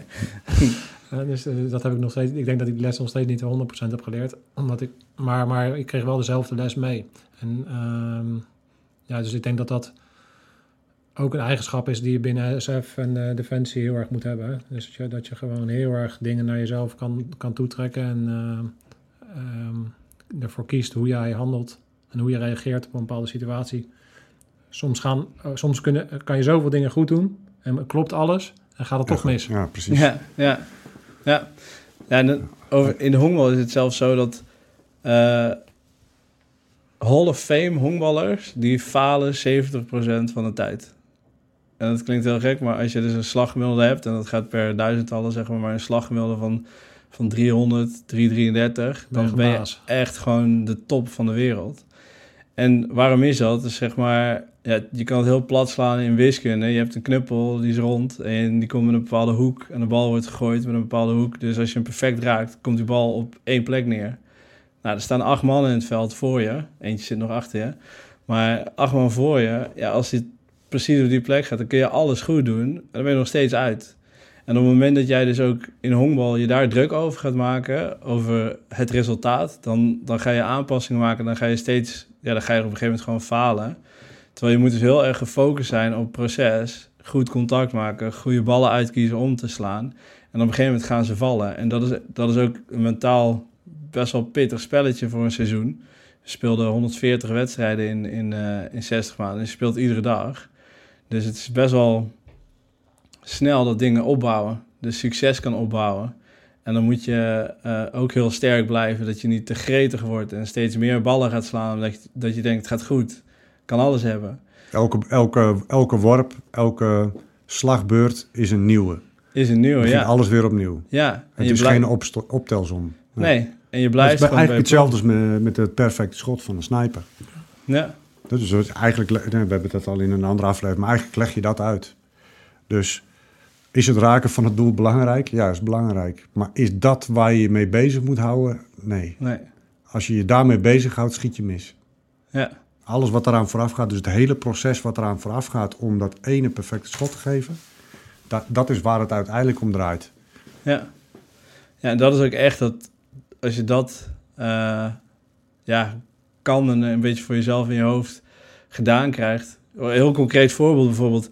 Eh, dus eh, dat heb ik nog steeds. Ik denk dat ik die les nog steeds niet 100% heb geleerd. Omdat ik, maar, maar ik kreeg wel dezelfde les mee. En ehm, ja, dus ik denk dat dat ook een eigenschap is die je binnen SF en Defensie heel erg moet hebben. hè. Dus dat je, dat je gewoon heel erg dingen naar jezelf kan, kan toetrekken en eh, ehm, ervoor kiest hoe jij handelt en hoe je reageert op een bepaalde situatie. Soms, gaan, eh, soms kunnen, kan je zoveel dingen goed doen en klopt alles en gaat het toch mis. Ja, precies. Ja, ja, ja. ja en over, in de honkbal is het zelfs zo dat eh, Hall of Fame honkballers, die falen 70% van de tijd. En dat klinkt heel gek, maar als je dus een slaggemiddelde hebt, en dat gaat per duizendtallen, zeg maar, maar een slaggemiddelde van, van 300, 333, Ben je dan ben je gebaas. echt gewoon de top van de wereld. En waarom is dat? Dus zeg maar, ja, je kan het heel plat slaan in wiskunde. Je hebt een knuppel, die is rond en die komt in een bepaalde hoek. En de bal wordt gegooid met een bepaalde hoek. Dus als je hem perfect raakt, komt die bal op één plek neer. Nou, er staan acht mannen in het veld voor je. Eentje zit nog achter je. Maar acht man voor je, ja, als hij precies op die plek gaat, dan kun je alles goed doen. En dan ben je nog steeds uit. En op het moment dat jij dus ook in honkbal je daar druk over gaat maken, over het resultaat, dan, dan ga je aanpassingen maken. Dan ga je steeds, ja, dan ga je op een gegeven moment gewoon falen. Terwijl je moet dus heel erg gefocust zijn op proces, goed contact maken, goede ballen uitkiezen om te slaan. En op een gegeven moment gaan ze vallen. En dat is, dat is ook een mentaal best wel pittig spelletje voor een seizoen. We speelden 140 wedstrijden in, in, eh, in 60 maanden. Dus je speelt iedere dag. Dus het is best wel snel dat dingen opbouwen. Dus succes kan opbouwen. En dan moet je eh, ook heel sterk blijven. Dat je niet te gretig wordt en steeds meer ballen gaat slaan. Omdat je, dat je denkt, het gaat goed. Kan alles hebben. Elke, elke, elke worp, elke slagbeurt is een nieuwe. Is een nieuwe, ja. alles weer opnieuw. Ja, en Het je is blijft... geen optelsom. Nee, en je Het blijft is gewoon eigenlijk hetzelfde als met, met het perfecte schot van een sniper. Ja, Dat is eigenlijk, nee, we hebben het al in een andere aflevering, maar eigenlijk leg je dat uit. Dus is het raken van het doel belangrijk? Ja, is belangrijk. Maar is dat waar je je mee bezig moet houden? Nee. nee. Als je je daarmee bezighoudt, schiet je mis. Ja, Alles wat eraan vooraf gaat, dus het hele proces wat eraan vooraf gaat om dat ene perfecte schot te geven, dat, dat is waar het uiteindelijk om draait. ja. Ja, en dat is ook echt dat... Als je dat eh, ja, kan en een beetje voor jezelf in je hoofd gedaan krijgt. Een heel concreet voorbeeld bijvoorbeeld.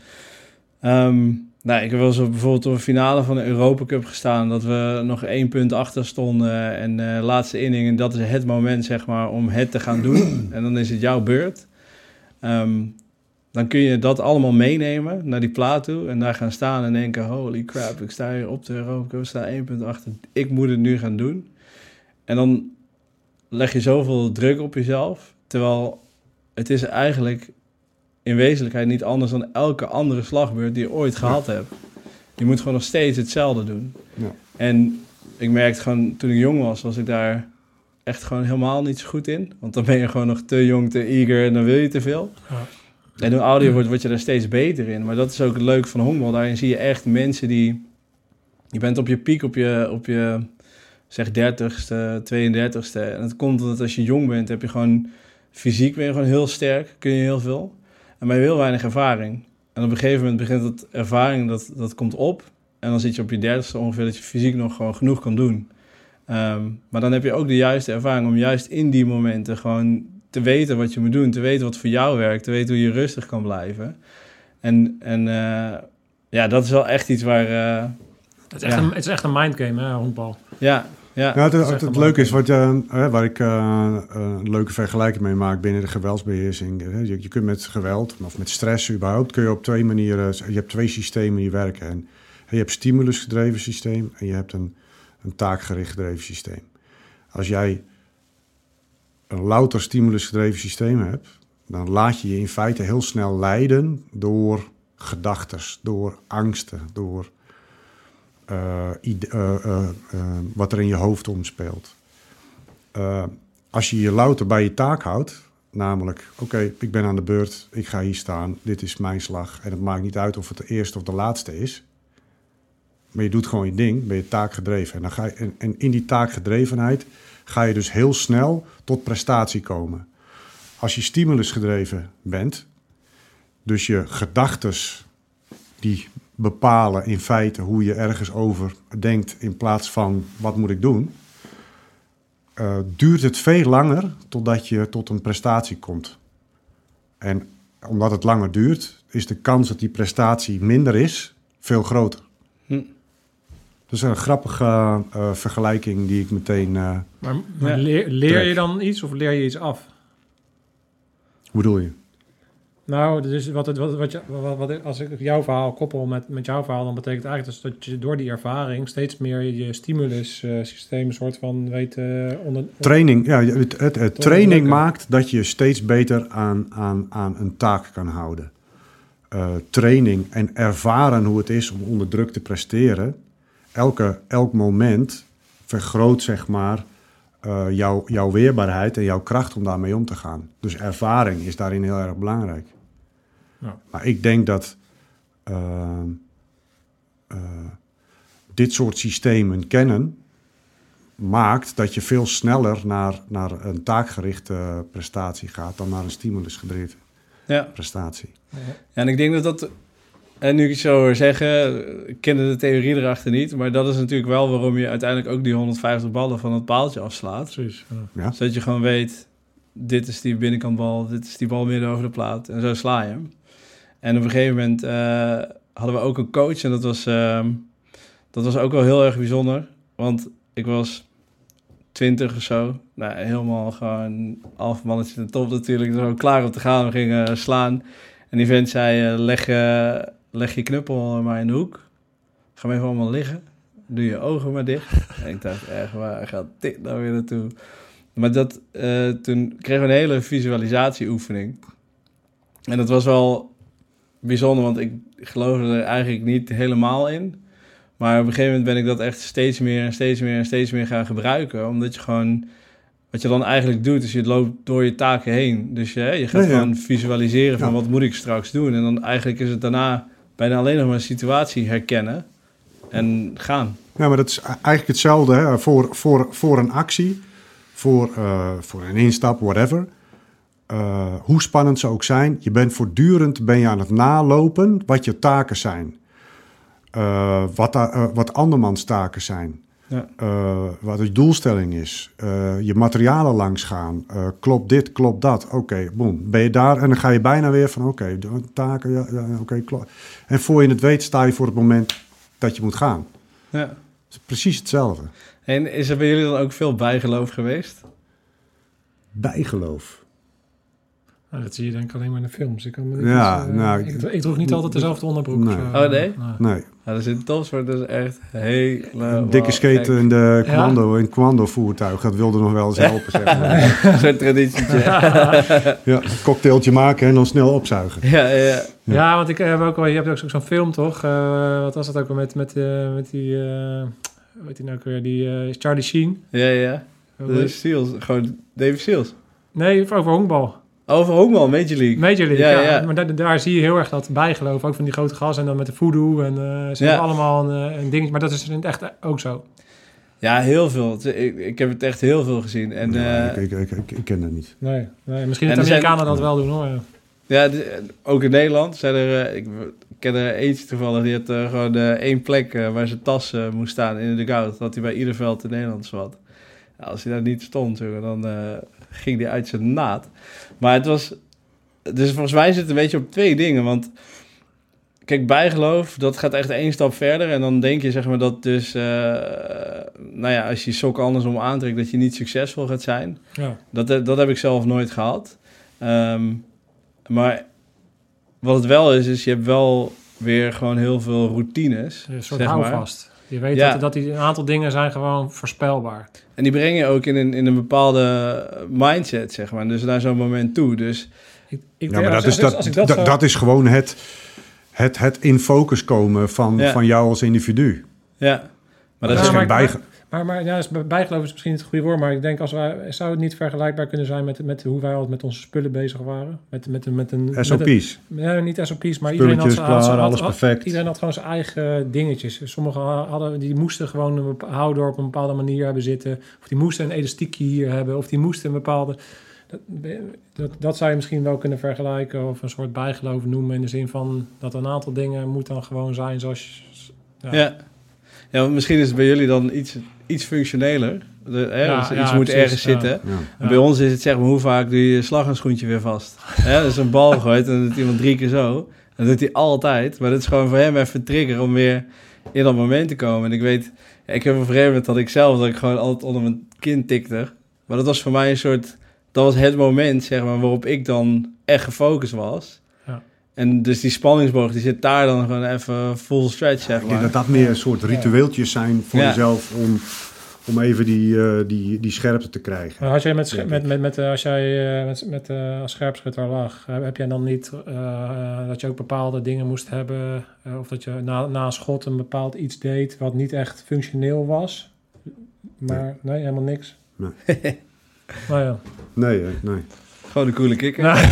Ehm, nou, ik heb wel op bijvoorbeeld op een finale van de Europa Cup gestaan... dat we nog één punt achter stonden en eh, laatste inning. En dat is het moment, zeg maar, om het te gaan doen. en dan is het jouw beurt. Ehm, dan kun je dat allemaal meenemen naar die plaat toe... en daar gaan staan en denken... holy crap, ik sta hier op de Europa Cup, ik sta één punt achter. Ik moet het nu gaan doen. En dan leg je zoveel druk op jezelf... terwijl het is eigenlijk in wezenlijkheid niet anders dan elke andere slagbeurt die je ooit gehad hebt. Je moet gewoon nog steeds hetzelfde doen. Ja. En ik merkte gewoon, toen ik jong was, was ik daar echt gewoon helemaal niet zo goed in. Want dan ben je gewoon nog te jong, te eager en dan wil je te veel. Ja. En hoe ouder je wordt, word je daar steeds beter in. Maar dat is ook het leuke van honkbal. Daarin zie je echt mensen die... Je bent op je piek, op je, op je zeg 30ste, 32ste. En het komt omdat als je jong bent, heb je gewoon... Fysiek ben je gewoon heel sterk, kun je heel veel. En maar je hebt heel weinig ervaring. En op een gegeven moment begint dat ervaring, dat, dat komt op. En dan zit je op je dertigste ongeveer dat je fysiek nog gewoon genoeg kan doen. Ehm, maar dan heb je ook de juiste ervaring om juist in die momenten gewoon te weten wat je moet doen. Te weten wat voor jou werkt. Te weten hoe je rustig kan blijven. En, en eh, ja, dat is wel echt iets waar... eh, Het, is echt Ja. een, het is echt een mindgame, hè, honkbal. ja, ja, Ja, het, het, een leuke is, wat, je, eh, waar ik eh, een leuke vergelijking mee maak binnen de geweldsbeheersing. eh, Je, je kunt met geweld, of met stress überhaupt, kun je op twee manieren, je hebt twee systemen die werken. En je hebt stimulusgedreven systeem en je hebt een, een taakgericht gedreven systeem. Als jij een louter stimulusgedreven systeem hebt, dan laat je je in feite heel snel leiden door gedachtes, door angsten, door wat er in je hoofd omspeelt. Eh, als je je louter bij je taak houdt, Namelijk, oké, ik ben aan de beurt, ik ga hier staan, dit is mijn slag. En het maakt niet uit of het de eerste of de laatste is. Maar je doet gewoon je ding, ben je taakgedreven. En, dan ga je, en, in die taakgedrevenheid ga je dus heel snel tot prestatie komen. Als je stimulusgedreven bent, dus je gedachtes die bepalen in feite hoe je ergens over denkt in plaats van wat moet ik doen, eh, duurt het veel langer totdat je tot een prestatie komt. En omdat het langer duurt, is de kans dat die prestatie minder is veel groter. Hm. Dat is een grappige eh, vergelijking die ik meteen. eh, Maar, maar Ja. leer, leer je dan iets of leer je iets af? hoe bedoel je? Nou, dus wat, het, wat, wat, je, wat, wat- als ik jouw verhaal koppel met, met jouw verhaal, dan betekent het eigenlijk dus dat je door die ervaring steeds meer je stimulussysteem soort van weet eh, onder... Training, ja, het, het, training maakt dat je steeds beter aan, aan, aan een taak kan houden. Eh, training en ervaren hoe het is om onder druk te presteren. Elke, elk moment vergroot zeg maar eh, jouw, jouw weerbaarheid en jouw kracht om daarmee om te gaan. Dus ervaring is daarin heel erg belangrijk. Ja. Maar ik denk dat eh, eh, dit soort systemen kennen maakt dat je veel sneller naar, naar een taakgerichte prestatie gaat dan naar een stimulusgedreven Ja. prestatie. Ja, en ik denk dat dat, en nu ik het zo hoor zeggen, ik ken de theorie erachter niet, maar dat is natuurlijk wel waarom je uiteindelijk ook die 150 ballen van het paaltje afslaat. Precies. ja. Ja? Zodat je gewoon weet, dit is die binnenkantbal, dit is die bal midden over de plaat en zo sla je hem. En op een gegeven moment eh, hadden we ook een coach en dat was, ehm, dat was ook wel heel erg bijzonder, want ik was 20 of zo. Nou, helemaal gewoon half mannetje de top natuurlijk. Ook klaar om te gaan. We gingen slaan. En die vent zei, eh, leg, eh, leg je knuppel maar in de hoek. Ga maar even allemaal liggen. Doe je ogen maar dicht. en ik dacht, echt, waar gaat dit nou weer naartoe? Maar dat, toen kregen we een hele visualisatieoefening. En dat was wel bijzonder, want ik geloofde er eigenlijk niet helemaal in. Maar op een gegeven moment ben ik dat echt steeds meer en steeds meer en steeds meer gaan gebruiken. Omdat je gewoon, wat je dan eigenlijk doet, is je loopt door je taken heen. Dus je, je gaat ja. gewoon visualiseren van Ja. wat moet ik straks doen. En dan eigenlijk is het daarna bijna alleen nog maar een situatie herkennen en gaan. Ja, maar dat is eigenlijk hetzelfde hè? Voor, voor, voor een actie, voor, eh, voor een instap, whatever. Eh, hoe spannend ze ook zijn, je bent voortdurend ben je aan het nalopen wat je taken zijn. Eh, wat, eh, wat andermans taken zijn. Ja. Wat de doelstelling is. Je materialen langs gaan. Eh, klopt dit, klopt dat. Oké, boem. Ben je daar en dan ga je bijna weer van oké, de taken, ja, ja, oké, klopt. En voor je het weet sta je voor het moment dat je moet gaan. Ja. Het is precies hetzelfde. En is er bij jullie dan ook veel bijgeloof geweest? Bijgeloof. Nou, dat zie je denk ik alleen maar in de films. Ik, kan me niet Ja, eens, eh, nou, ik, ik droeg niet altijd dezelfde onderbroek. Nee. zo. Oh, nee? Nee, Ja, dat is in topsport dus echt helemaal een dikke gek. skaten in de commando, in het commando voertuig. Dat wilde nog wel eens helpen, zeg maar. Zo'n traditietje. Ja, een cocktailtje maken en dan snel opzuigen. ja, ja. Ja, want ik heb ook wel, je hebt ook zo'n film toch? Eh, wat was dat ook al met, met, eh, met die, eh hoe heet die nou ook weer, die eh, Charlie Sheen? Ja, ja. Dat is Seals. Gewoon David Seals. Nee, over honkbal. Over honkbal, Major League. Major League, Ja, ja. ja. Maar daar, daar zie je heel erg dat bijgeloof, ook van die grote gasten en dan met de voodoo en eh ze Ja. hebben allemaal een, eh, een ding. Maar dat is in het echt ook zo. Ja, heel veel. Ik, ik heb het echt heel veel gezien. En Nee, eh, ik, ik, ik, ik ken dat niet. Nee, nee misschien En dat de er zijn- Amerikanen dat wel doen hoor. ja. ja, de- ook in Nederland zijn er... eh, ik, ik ken er eentje toevallig, die had eh, gewoon één plek waar zijn tas moest staan in de dugout. Dat hij bij ieder veld in Nederland zat. Als hij daar niet stond, jongen, dan eh, ging hij uit zijn naad. Maar het was... Dus volgens mij zit het een beetje op twee dingen, want... Kijk, bijgeloof, dat gaat echt één stap verder. En dan denk je, zeg maar, dat dus... eh, nou ja, als je je sokken andersom aantrekt, dat je niet succesvol gaat zijn. Ja. Dat, dat heb ik zelf nooit gehad. Ehm, maar wat het wel is, is je hebt wel weer gewoon heel veel routines. Een soort zeg maar. houvast. Je weet Ja. dat, dat die, een aantal dingen zijn gewoon voorspelbaar. En die breng je ook in een, in een bepaalde mindset, zeg maar. Dus naar zo'n moment toe. Dus Ik, ik, Ja, maar dat is, dat, dat, dat is gewoon het, het, het in focus komen van, Ja. van jou als individu. ja. Maar dat is geen bijge... Maar, maar ja, bij- bijgeloof is misschien niet het goede woord, maar ik denk als wij, zou het niet vergelijkbaar kunnen zijn met, met hoe wij altijd met onze spullen bezig waren? Met, met, met, met een, met een- SOP's. Nee, niet SOP's, maar iedereen had, zijn- had, klaar, had- alles had- perfect. Iedereen had gewoon zijn eigen dingetjes. Sommigen hadden, die moesten gewoon een houder op een bepaalde manier hebben zitten. Of die moesten een elastiekje hier hebben. Of die moesten een bepaalde... Dat, dat, dat zou je misschien wel kunnen vergelijken of een soort bijgeloof noemen. In de zin van dat een aantal dingen moet dan gewoon zijn zoals... Ja. ja. want misschien is het bij jullie dan iets, iets functioneler. De, hè, Ja, dus ja, iets moet precies, ergens ja. zitten. En Bij ons is het zeg maar, hoe vaak doe je je slaghoudschoentje weer vast? Hè, dat is een bal gooit en dan doet iemand drie keer zo. Dat doet hij altijd. Maar dat is gewoon voor hem even een trigger om weer in dat moment te komen. En ik weet, ik heb op een gegeven moment dat ik zelf, dat ik gewoon altijd onder mijn kin tikte. Maar dat was voor mij een soort, dat was het moment zeg maar, waarop ik dan echt gefocust was. En dus die spanningsboog, die zit daar dan gewoon even full stretch, zeg Ik denk dat dat meer een soort ritueeltjes zijn voor Ja. jezelf om, om even die, eh, die, die scherpte te krijgen. Maar had jij met, met, met, met, eh, als jij eh, met, met eh, als scherpschutter lag, heb jij dan niet eh, dat je ook bepaalde dingen moest hebben? eh, of dat je na, na een schot een bepaald iets deed wat niet echt functioneel was? Maar nee, helemaal niks. Nee. nou ja. Nee, nee. Gewoon een coole kikker. Nee,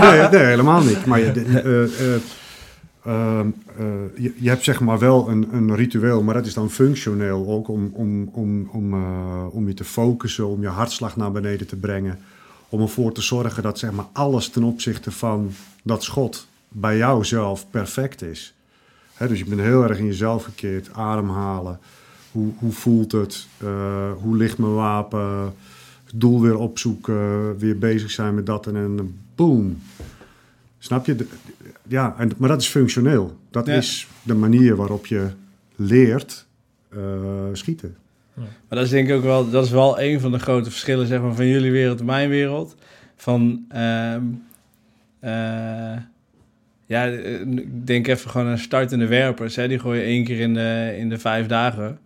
nee, nee, helemaal niet. Maar je, de- eh, eh, ehm, eh, je, je hebt zeg maar wel een, een ritueel, maar dat is dan functioneel ook om, om, om, om, om je te focussen, om je hartslag naar beneden te brengen. Om ervoor te zorgen dat zeg maar alles ten opzichte van dat schot bij jou zelf perfect is. Hè, dus je bent heel erg in jezelf gekeerd, ademhalen. Hoe, hoe voelt het? Eh, hoe ligt mijn wapen? Het doel weer opzoeken, weer bezig zijn met dat en een boom. Snap je? De- ja, en, maar dat is functioneel. Dat Ja. is de manier waarop je leert eh, schieten. Maar dat is denk ik ook wel, dat is wel een van de grote verschillen zeg maar, van jullie wereld en mijn wereld. Van, ehm, eh, ja, eh, ik denk even gewoon aan startende werpers. Hè? Die gooien één keer in de, in de vijf dagen.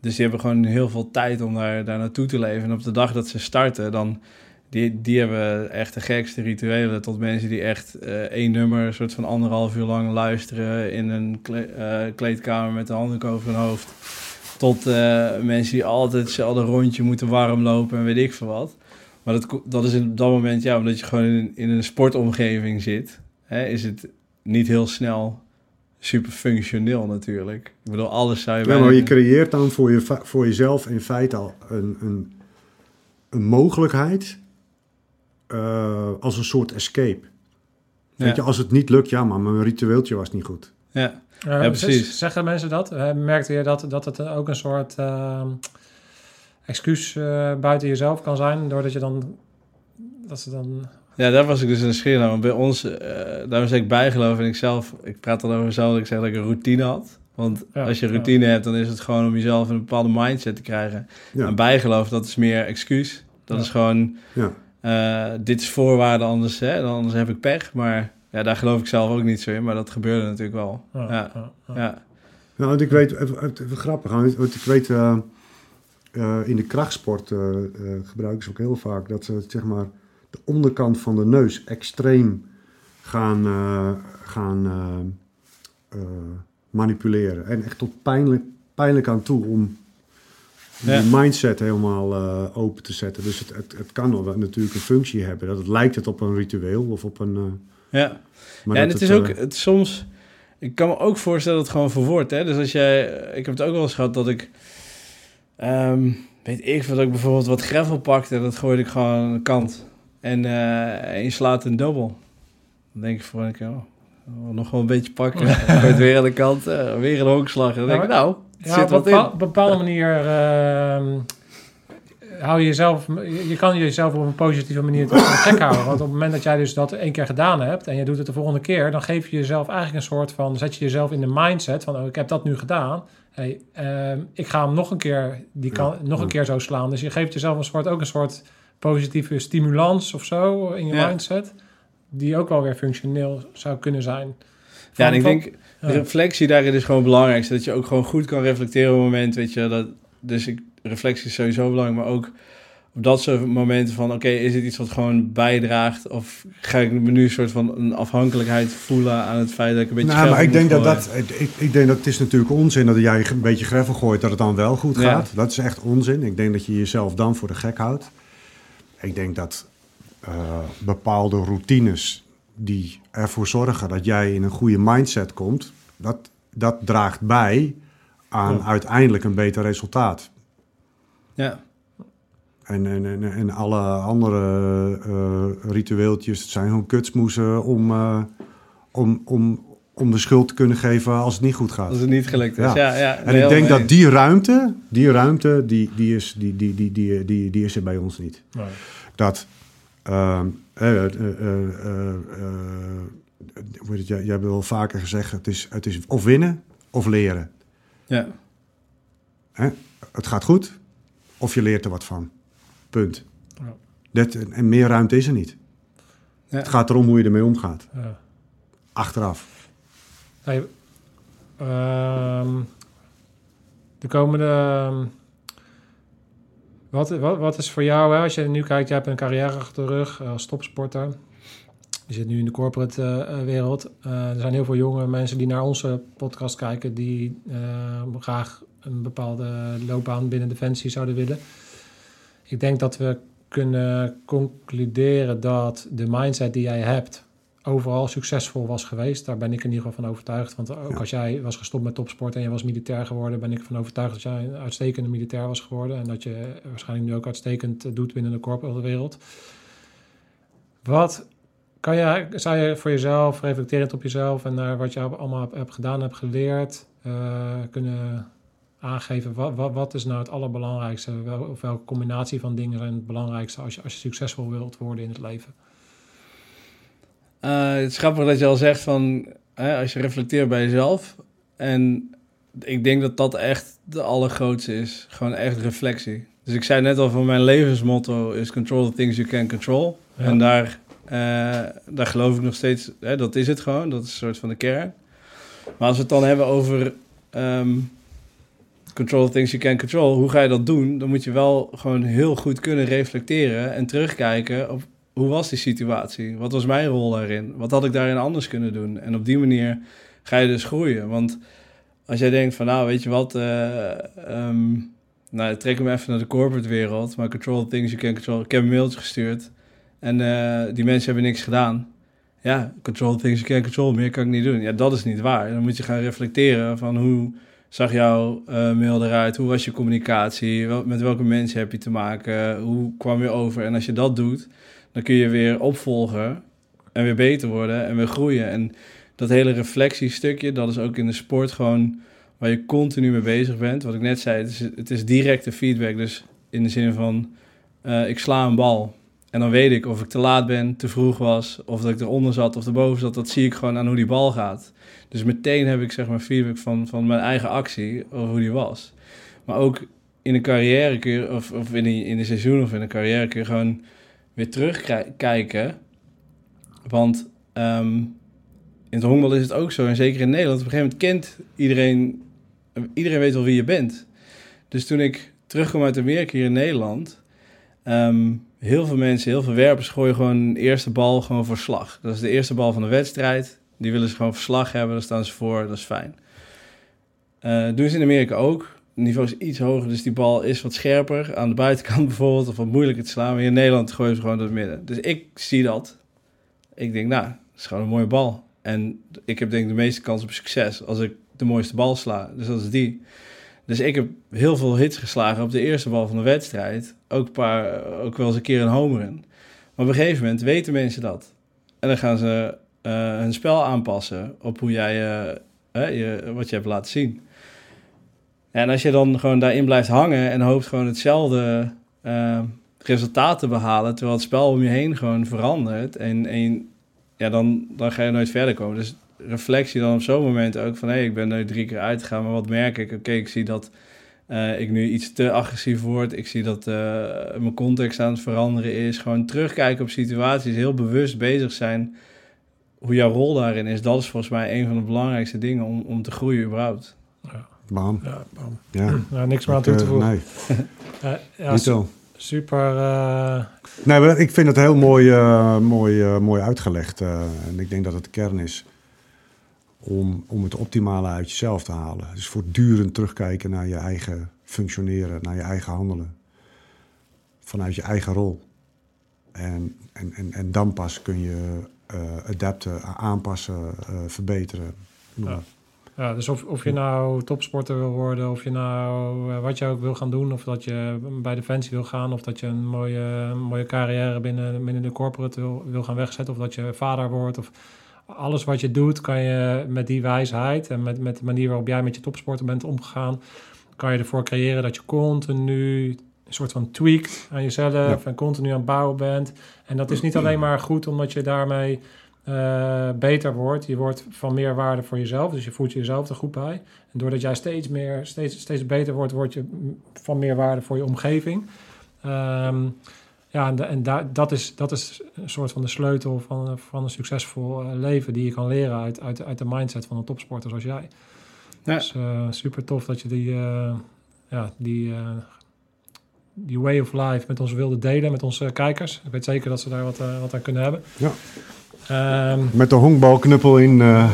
Dus die hebben gewoon heel veel tijd om daar, daar naartoe te leven. En op de dag dat ze starten, dan die, die hebben echt de gekste rituelen. Tot mensen die echt eh, één nummer, een soort van anderhalf uur lang luisteren in een eh, kleedkamer met een handdoek over hun hoofd. Tot eh, mensen die altijd hetzelfde rondje moeten warm lopen en weet ik veel wat. Maar dat, dat is in dat moment, ja, omdat je gewoon in, in een sportomgeving zit, hè, is het niet heel snel super functioneel natuurlijk. Ik bedoel, alles zou je Ja, bijna- maar je creëert dan voor, je, voor jezelf in feite al een, een, een mogelijkheid eh, als een soort escape. Weet je, als het niet lukt, ja, maar mijn ritueeltje was niet goed. Ja, Ja, precies. Zeggen mensen dat? Merkte je dat, dat het ook een soort eh, excuus eh, buiten jezelf kan zijn, doordat je dan... Dat ze dan ja, daar was ik dus een schil aan. Want bij ons, eh daar was ik bijgeloof en ik zelf, ik praat dan over mezelf, dat ik zeg dat ik een routine had. Want Ja, als je ja. routine hebt, dan is het gewoon om jezelf een bepaalde mindset te krijgen. Ja. En bijgeloof, dat is meer excuus. Dat Ja. is gewoon, Ja. eh, dit is voorwaarde, anders, hè, anders heb ik pech. Maar ja, daar geloof ik zelf ook niet zo in, maar dat gebeurde natuurlijk wel. Ja, Ja, ja, ja. ja. Nou, want ik weet, even, even- grappig, want want ik weet, eh, eh, in de krachtsport eh, eh, gebruiken ze ook heel vaak dat ze zeg maar de onderkant van de neus extreem gaan, eh, gaan eh, eh, manipuleren. En echt tot pijnlijk, pijnlijk aan toe om Ja. die mindset helemaal open te zetten. Dus het, het, het kan wel natuurlijk een functie hebben. Dat het lijkt het op een ritueel of op een... ja. maar ja, en het is ook het, soms. Ik kan me ook voorstellen dat het gewoon verwoord. Hè? Dus als jij. Ik heb het ook wel eens gehad dat ik. ehm, weet ik dat ik bijvoorbeeld wat gravel pakte. En dat gooide ik gewoon aan de kant. En, en je slaat een dubbel. Dan denk ik voor een keer. Oh, nog wel een beetje pakken. Het weer aan de kant. eh, weer een honkslag. En dan denk ik, nou, Ja, zit op wat een bepaal- in. bepaalde manier ehm, hou je jezelf, je je kan jezelf op een positieve manier gek houden. Want op het moment dat jij dus dat één keer gedaan hebt en je doet het de volgende keer, dan geef je jezelf eigenlijk een soort van, zet je jezelf in de mindset van, oh, ik heb dat nu gedaan. Hey, ehm, ik ga hem nog een keer, die kan, nog een keer zo slaan. Dus je geeft jezelf een soort, ook een soort positieve stimulans of zo in je Ja. mindset, die ook wel weer functioneel zou kunnen zijn. Ja, en ik van- denk, ja. reflectie daarin is gewoon belangrijk. Zodat je ook gewoon goed kan reflecteren op het moment, weet je. Dat, dus ik, reflectie is sowieso belangrijk, maar ook op dat soort momenten van, oké, is het iets wat gewoon bijdraagt? Of ga ik me nu een soort van een afhankelijkheid voelen aan het feit dat ik een beetje Nou, maar ik denk dat dat, ik, ik denk dat het is natuurlijk onzin dat jij een beetje gravel gooit, dat het dan wel goed Ja. gaat. Dat is echt onzin. Ik denk dat je jezelf dan voor de gek houdt. Ik denk dat eh, bepaalde routines die ervoor zorgen dat jij in een goede mindset komt, dat, dat draagt bij aan Ja. uiteindelijk een beter resultaat. Ja, En, en, en, en alle andere eh, ritueeltjes, het zijn gewoon kutsmoesen om, eh, om, om, om de schuld te kunnen geven als het niet goed gaat. als het niet gelukt is. Ja. Ja, ja, En ik denk dat die ruimte, die ruimte, die, die, is, die, die, die, die, die, die is er bij ons niet. Nee. Dat, ehm, eh, eh, eh, eh, eh, hoe heet het, jij, jij hebt wel vaker gezegd, het is, het is of winnen of leren. Ja, Hè? Het gaat goed of je leert er wat van. Punt. Ja. Dat, en meer ruimte is er niet. Ja. Het gaat erom hoe je ermee omgaat. Ja. Achteraf. Hey, ehm, de komende. ehm, wat, wat, wat is voor jou, hè, als je nu kijkt, je hebt een carrière achter de rug eh, als topsporter. Je zit nu in de corporate eh, eh, wereld. Er zijn heel veel jonge mensen die naar onze podcast kijken, die eh, graag een bepaalde loopbaan binnen Defensie zouden willen. Ik denk dat we kunnen concluderen dat de mindset die jij hebt overal succesvol was geweest. Daar ben ik in ieder geval van overtuigd. Want ook Ja. als jij was gestopt met topsport en je was militair geworden, ben ik ervan overtuigd dat jij een uitstekende militair was geworden. En dat je waarschijnlijk nu ook uitstekend eh, doet binnen de corporate wereld. Wat kan je, zou je voor jezelf, reflecterend op jezelf en naar wat je allemaal hebt, gedaan, hebt geleerd, eh, kunnen aangeven? Wat, wat, wat is nou het allerbelangrijkste? Wel, of welke combinatie van dingen zijn het belangrijkste als je, als je succesvol wilt worden in het leven? Eh, het is grappig dat je al zegt van, hè, als je reflecteert bij jezelf. En ik denk dat dat echt de allergrootste is. Gewoon echt reflectie. Dus ik zei net al van mijn levensmotto is control the things you can control. Ja. En daar, eh, daar geloof ik nog steeds, hè, dat is het gewoon. Dat is een soort van de kern. Maar als we het dan hebben over ehm, control the things you can control. Hoe ga je dat doen? Dan moet je wel gewoon heel goed kunnen reflecteren en terugkijken op hoe was die situatie? Wat was mijn rol daarin? Wat had ik daarin anders kunnen doen? En op die manier ga je dus groeien. Want als jij denkt van, nou, weet je wat, ehm, nou, trek hem even naar de corporate wereld, maar control things you can control. Ik heb een mailtje gestuurd en eh, die mensen hebben niks gedaan. Ja, control things you can control, meer kan ik niet doen. Ja, dat is niet waar. Dan moet je gaan reflecteren van hoe zag jouw eh, mail eruit? Hoe was je communicatie? Met welke mensen heb je te maken? Hoe kwam je over? En als je dat doet, dan kun je weer opvolgen en weer beter worden en weer groeien. En dat hele reflectiestukje, dat is ook in de sport gewoon waar je continu mee bezig bent. Wat ik net zei, het is, directe feedback. Dus in de zin van, eh, ik sla een bal en dan weet ik of ik te laat ben, te vroeg was, of dat ik eronder zat of erboven zat. Dat zie ik gewoon aan hoe die bal gaat. Dus meteen heb ik zeg maar feedback van, van mijn eigen actie, over hoe die was. Maar ook in een carrière je, of, of in, een, in een seizoen of in een carrière je gewoon weer terugkijken. Want ehm, in het honkbal is het ook zo, en zeker in Nederland, op een gegeven moment kent iedereen, iedereen weet wel wie je bent. Dus toen ik terugkwam uit Amerika hier in Nederland, ehm, heel veel mensen, heel veel werpers gooien gewoon een eerste bal gewoon voor slag. Dat is de eerste bal van de wedstrijd. Die willen ze gewoon verslag hebben, daar staan ze voor, dat is fijn. Eh doen ze in Amerika ook. Niveau is iets hoger, dus die bal is wat scherper. Aan de buitenkant bijvoorbeeld, of wat moeilijker te slaan. Maar in Nederland gooien ze gewoon door het midden. Dus ik zie dat. Ik denk, nou, dat is gewoon een mooie bal. En ik heb denk ik de meeste kans op succes als ik de mooiste bal sla. Dus dat is die. Dus ik heb heel veel hits geslagen op de eerste bal van de wedstrijd. Ook, paar, ook wel eens een keer een home run. Maar op een gegeven moment weten mensen dat. En dan gaan ze eh, hun spel aanpassen op hoe jij, eh, eh, je, wat je hebt laten zien. Ja, en als je dan gewoon daarin blijft hangen en hoopt gewoon hetzelfde eh, resultaat te behalen, terwijl het spel om je heen gewoon verandert, en, ja, dan, dan ga je nooit verder komen. Dus reflectie dan op zo'n moment ook van, hé, hey, ik ben nu drie keer uitgegaan, maar wat merk ik? Oké, ik zie dat eh, ik nu iets te agressief word. Ik zie dat eh, mijn context aan het veranderen is. Gewoon terugkijken op situaties, heel bewust bezig zijn hoe jouw rol daarin is. Dat is volgens mij een van de belangrijkste dingen om, om te groeien überhaupt. Bam. Ja, bam. Ja. Nou, niks meer aan toe te Eh, voegen. nee, ja, niet zo. super. eh, Nee, maar ik vind het heel mooi, eh, mooi, mooi uitgelegd. en ik denk dat het de kern is om, om het optimale uit jezelf te halen. Dus voortdurend terugkijken naar je eigen functioneren, naar je eigen handelen. Vanuit je eigen rol. En, en, en, en dan pas kun je adapten, aanpassen, verbeteren. Ja. Ja, dus of, of je nou topsporter wil worden, of je nou eh, wat je ook wil gaan doen, of dat je bij Defensie wil gaan, of dat je een mooie, een mooie carrière binnen, binnen de corporate wil, wil gaan wegzetten, of dat je vader wordt, of alles wat je doet, kan je met die wijsheid en met, met de manier waarop jij met je topsporter bent omgegaan, kan je ervoor creëren dat je continu een soort van tweakt aan jezelf Ja. en continu aan het bouwen bent. En dat is niet alleen maar goed omdat je daarmee eh, beter wordt. Je wordt van meer waarde voor jezelf, dus je voelt jezelf er goed bij. En doordat jij steeds meer, steeds, steeds beter wordt, word je van meer waarde voor je omgeving. Ehm, ja, en, en da- dat, is, dat is een soort van de sleutel van, van een succesvol eh, leven die je kan leren uit, uit, uit de mindset van een topsporter zoals jij. Ja. Dus eh, super tof dat je die, ja, die, die way of life met ons wilde delen, met onze kijkers. Ik weet zeker dat ze daar wat, wat aan kunnen hebben. Ja. Ehm, Met de honkbalknuppel in, eh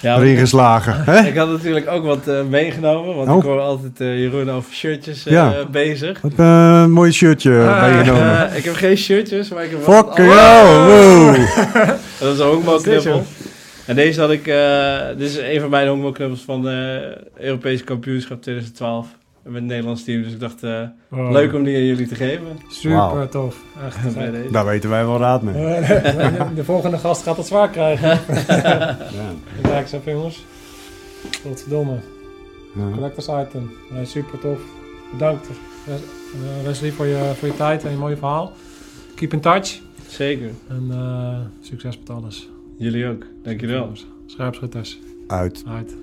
Ja, erin geslagen. Hè? ik had natuurlijk ook wat eh, meegenomen, want Oh. ik hoor altijd eh, Jeroen over shirtjes eh, Ja. bezig. Wat een mooi shirtje Ah, meegenomen. Eh, ik heb geen shirtjes, maar ik heb wel Fucking wat hell, wow. Dat is een honkbalknuppel. En deze had ik, eh, dit is een van mijn honkbalknuppels van de Europese kampioenschap 2012 met het Nederlands team. Dus ik dacht, eh, wow. leuk om die aan jullie te geven. Super tof. Echt. Daar weten wij wel raad mee. Eh, de volgende gast gaat het zwaar krijgen. Ja. Kijk eens even jongens. Godverdomme. Ja. Collectors item. Nee, super tof. Bedankt eh, Wesley voor je, voor je tijd en je mooie verhaal. Keep in touch. Zeker. En eh, succes met alles. Jullie ook. Dankjewel. Scherpschutters. Uit. Uit.